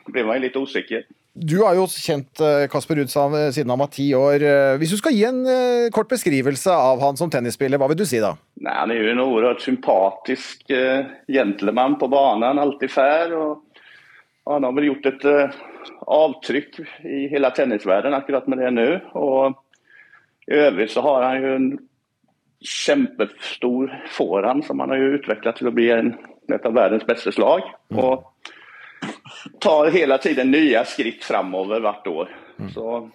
ble man litt usikker. Du har jo kjent eh, Kasper Ruud siden han var ti år. Eh, hvis du skal gi en eh, kort beskrivelse av han som tennisspiller, hva vil du si da? Nei, han er jo en oerhört sympatisk gentleman på banen, alltid fair. Og han har vel gjort et avtrykk i hele tennisverdenen akkurat med det nå. Og i øvrig så har han jo en kjempestor forhånd som han har jo utviklet til å bli en, et av verdens beste slag. Og tar hele tiden nye skritt framover hvert år. Mm. Så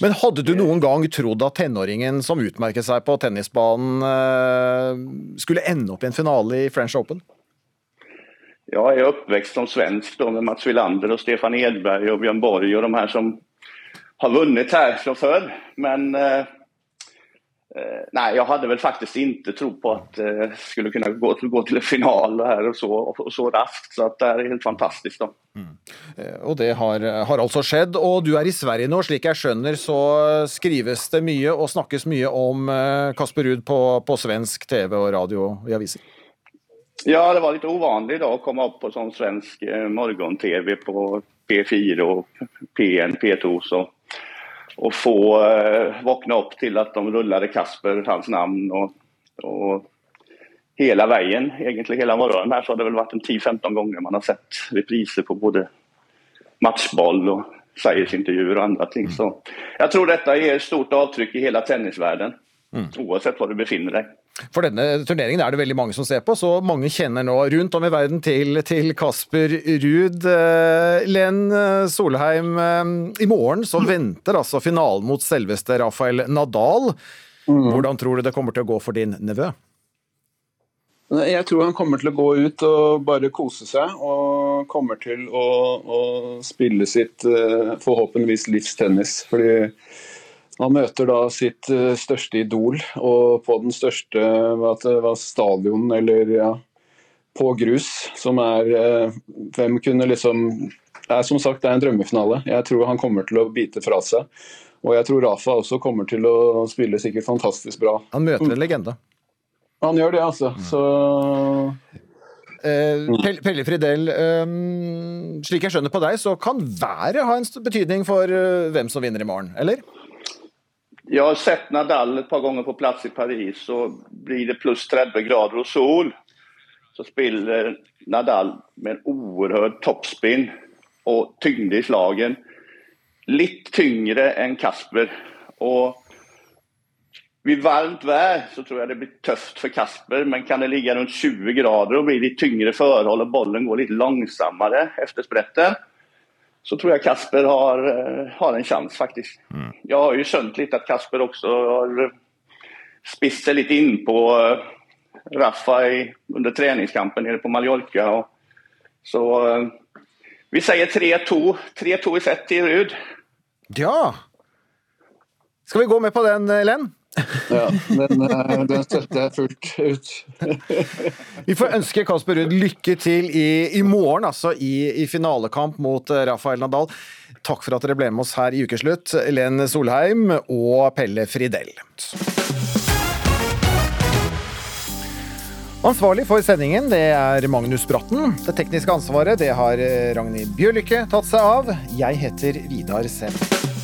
men hadde du noen gang trodd at tenåringen som utmerket seg på tennisbanen, eh, skulle ende opp i en finale i French Open? Ja, jeg er oppvokst som svensk da, med Mats Wilander og Stefan Edberg og Bjørn Borg og de her som har vunnet her fra før. Men Eh, nej, jag hade väl faktiskt inte tro på att eh, skulle kunna gå, gå till en final här och så, och så raskt. Så att det er helt fantastisk. da. Mm. Og det har, har altså skjedd. Og du er i Sverige nå, slik jeg skjønner så skrives det mye og snakkes mye om eh, Kasper Ruud på, på svensk TV og radio og i aviser. Ja, det var litt uvanlig da å komme opp på sånn svensk eh, morgon-tv på P4 og P1, P2. Så, och få eh, vakna upp till att de rullade Kasper, hans namn och, och hela vägen, egentligen hela morgonen här så har det väl varit en 10-15 gånger man har sett repriser på både matchboll och Sverigesintervjuer och andra ting. Så jag tror detta ger stort avtryck i hela tennisvärlden, oavsett var du befinner dig. For denne turneringen er det veldig mange som ser på, så mange kjenner nå rundt om i verden til, til Kasper Ruud. Eh, Len Solheim, eh, i morgen så venter altså finalen mot selveste Rafael Nadal. Hvordan tror du det kommer til å gå for din nevø? Jeg tror han kommer til å gå ut og bare kose seg, og kommer til å, å spille sitt eh, forhåpentligvis livstennis. Fordi han møter da sitt eh, største idol, og på den største det var, stadion, eller ja, på grus, som er eh, Hvem kunne liksom er, Som sagt, det er en drømmefinale. Jeg tror han kommer til å bite fra seg. Og jeg tror Rafa også kommer til å spille sikkert fantastisk bra. Han møter en legende. Han gjør det, altså. Så Eh, Pelle Pelle Fridell, eh, slik jeg skjønner på deg, så kan været ha en betydning for eh, hvem som vinner i morgen, eller? Jag har sett Nadal ett par gånger på plats i Paris så blir det plus 30 grader och sol så spiller Nadal med en oerhörd toppspinn og tyngde i slagen. Litt tyngre enn Kasper. Og vid varmt vær så tror jeg det blir tøft for Kasper men kan det ligge rundt 20 grader og bli litt tyngre forhold og bollen går litt langsommere efter sprätten så tror jag Kasper har, eh, har en chans faktiskt. Jag har ju skjønt lite att Kasper också har spist sig lite in på Raffa Rafa i, under träningskampen nere på Mallorca. Och, så eh, vi säger 3-2 3-2 i set i Rud. Ja! Skal vi gå med på den, eh, Len? Ja, den, eh, den støtter jeg fullt ut. Vi får ønske Kasper Ruud lykke til i, i morgen, altså i, i finalekamp mot eh, Rafael Nadal. Takk for at dere ble med oss her i Ukeslutt, Len Solheim og Pelle Fridell. Ansvarlig for sendingen det er Magnus Bratten. Det tekniske ansvaret det har eh, Ragnhild Bjørlykke tatt seg av. Jeg heter Vidar Sem.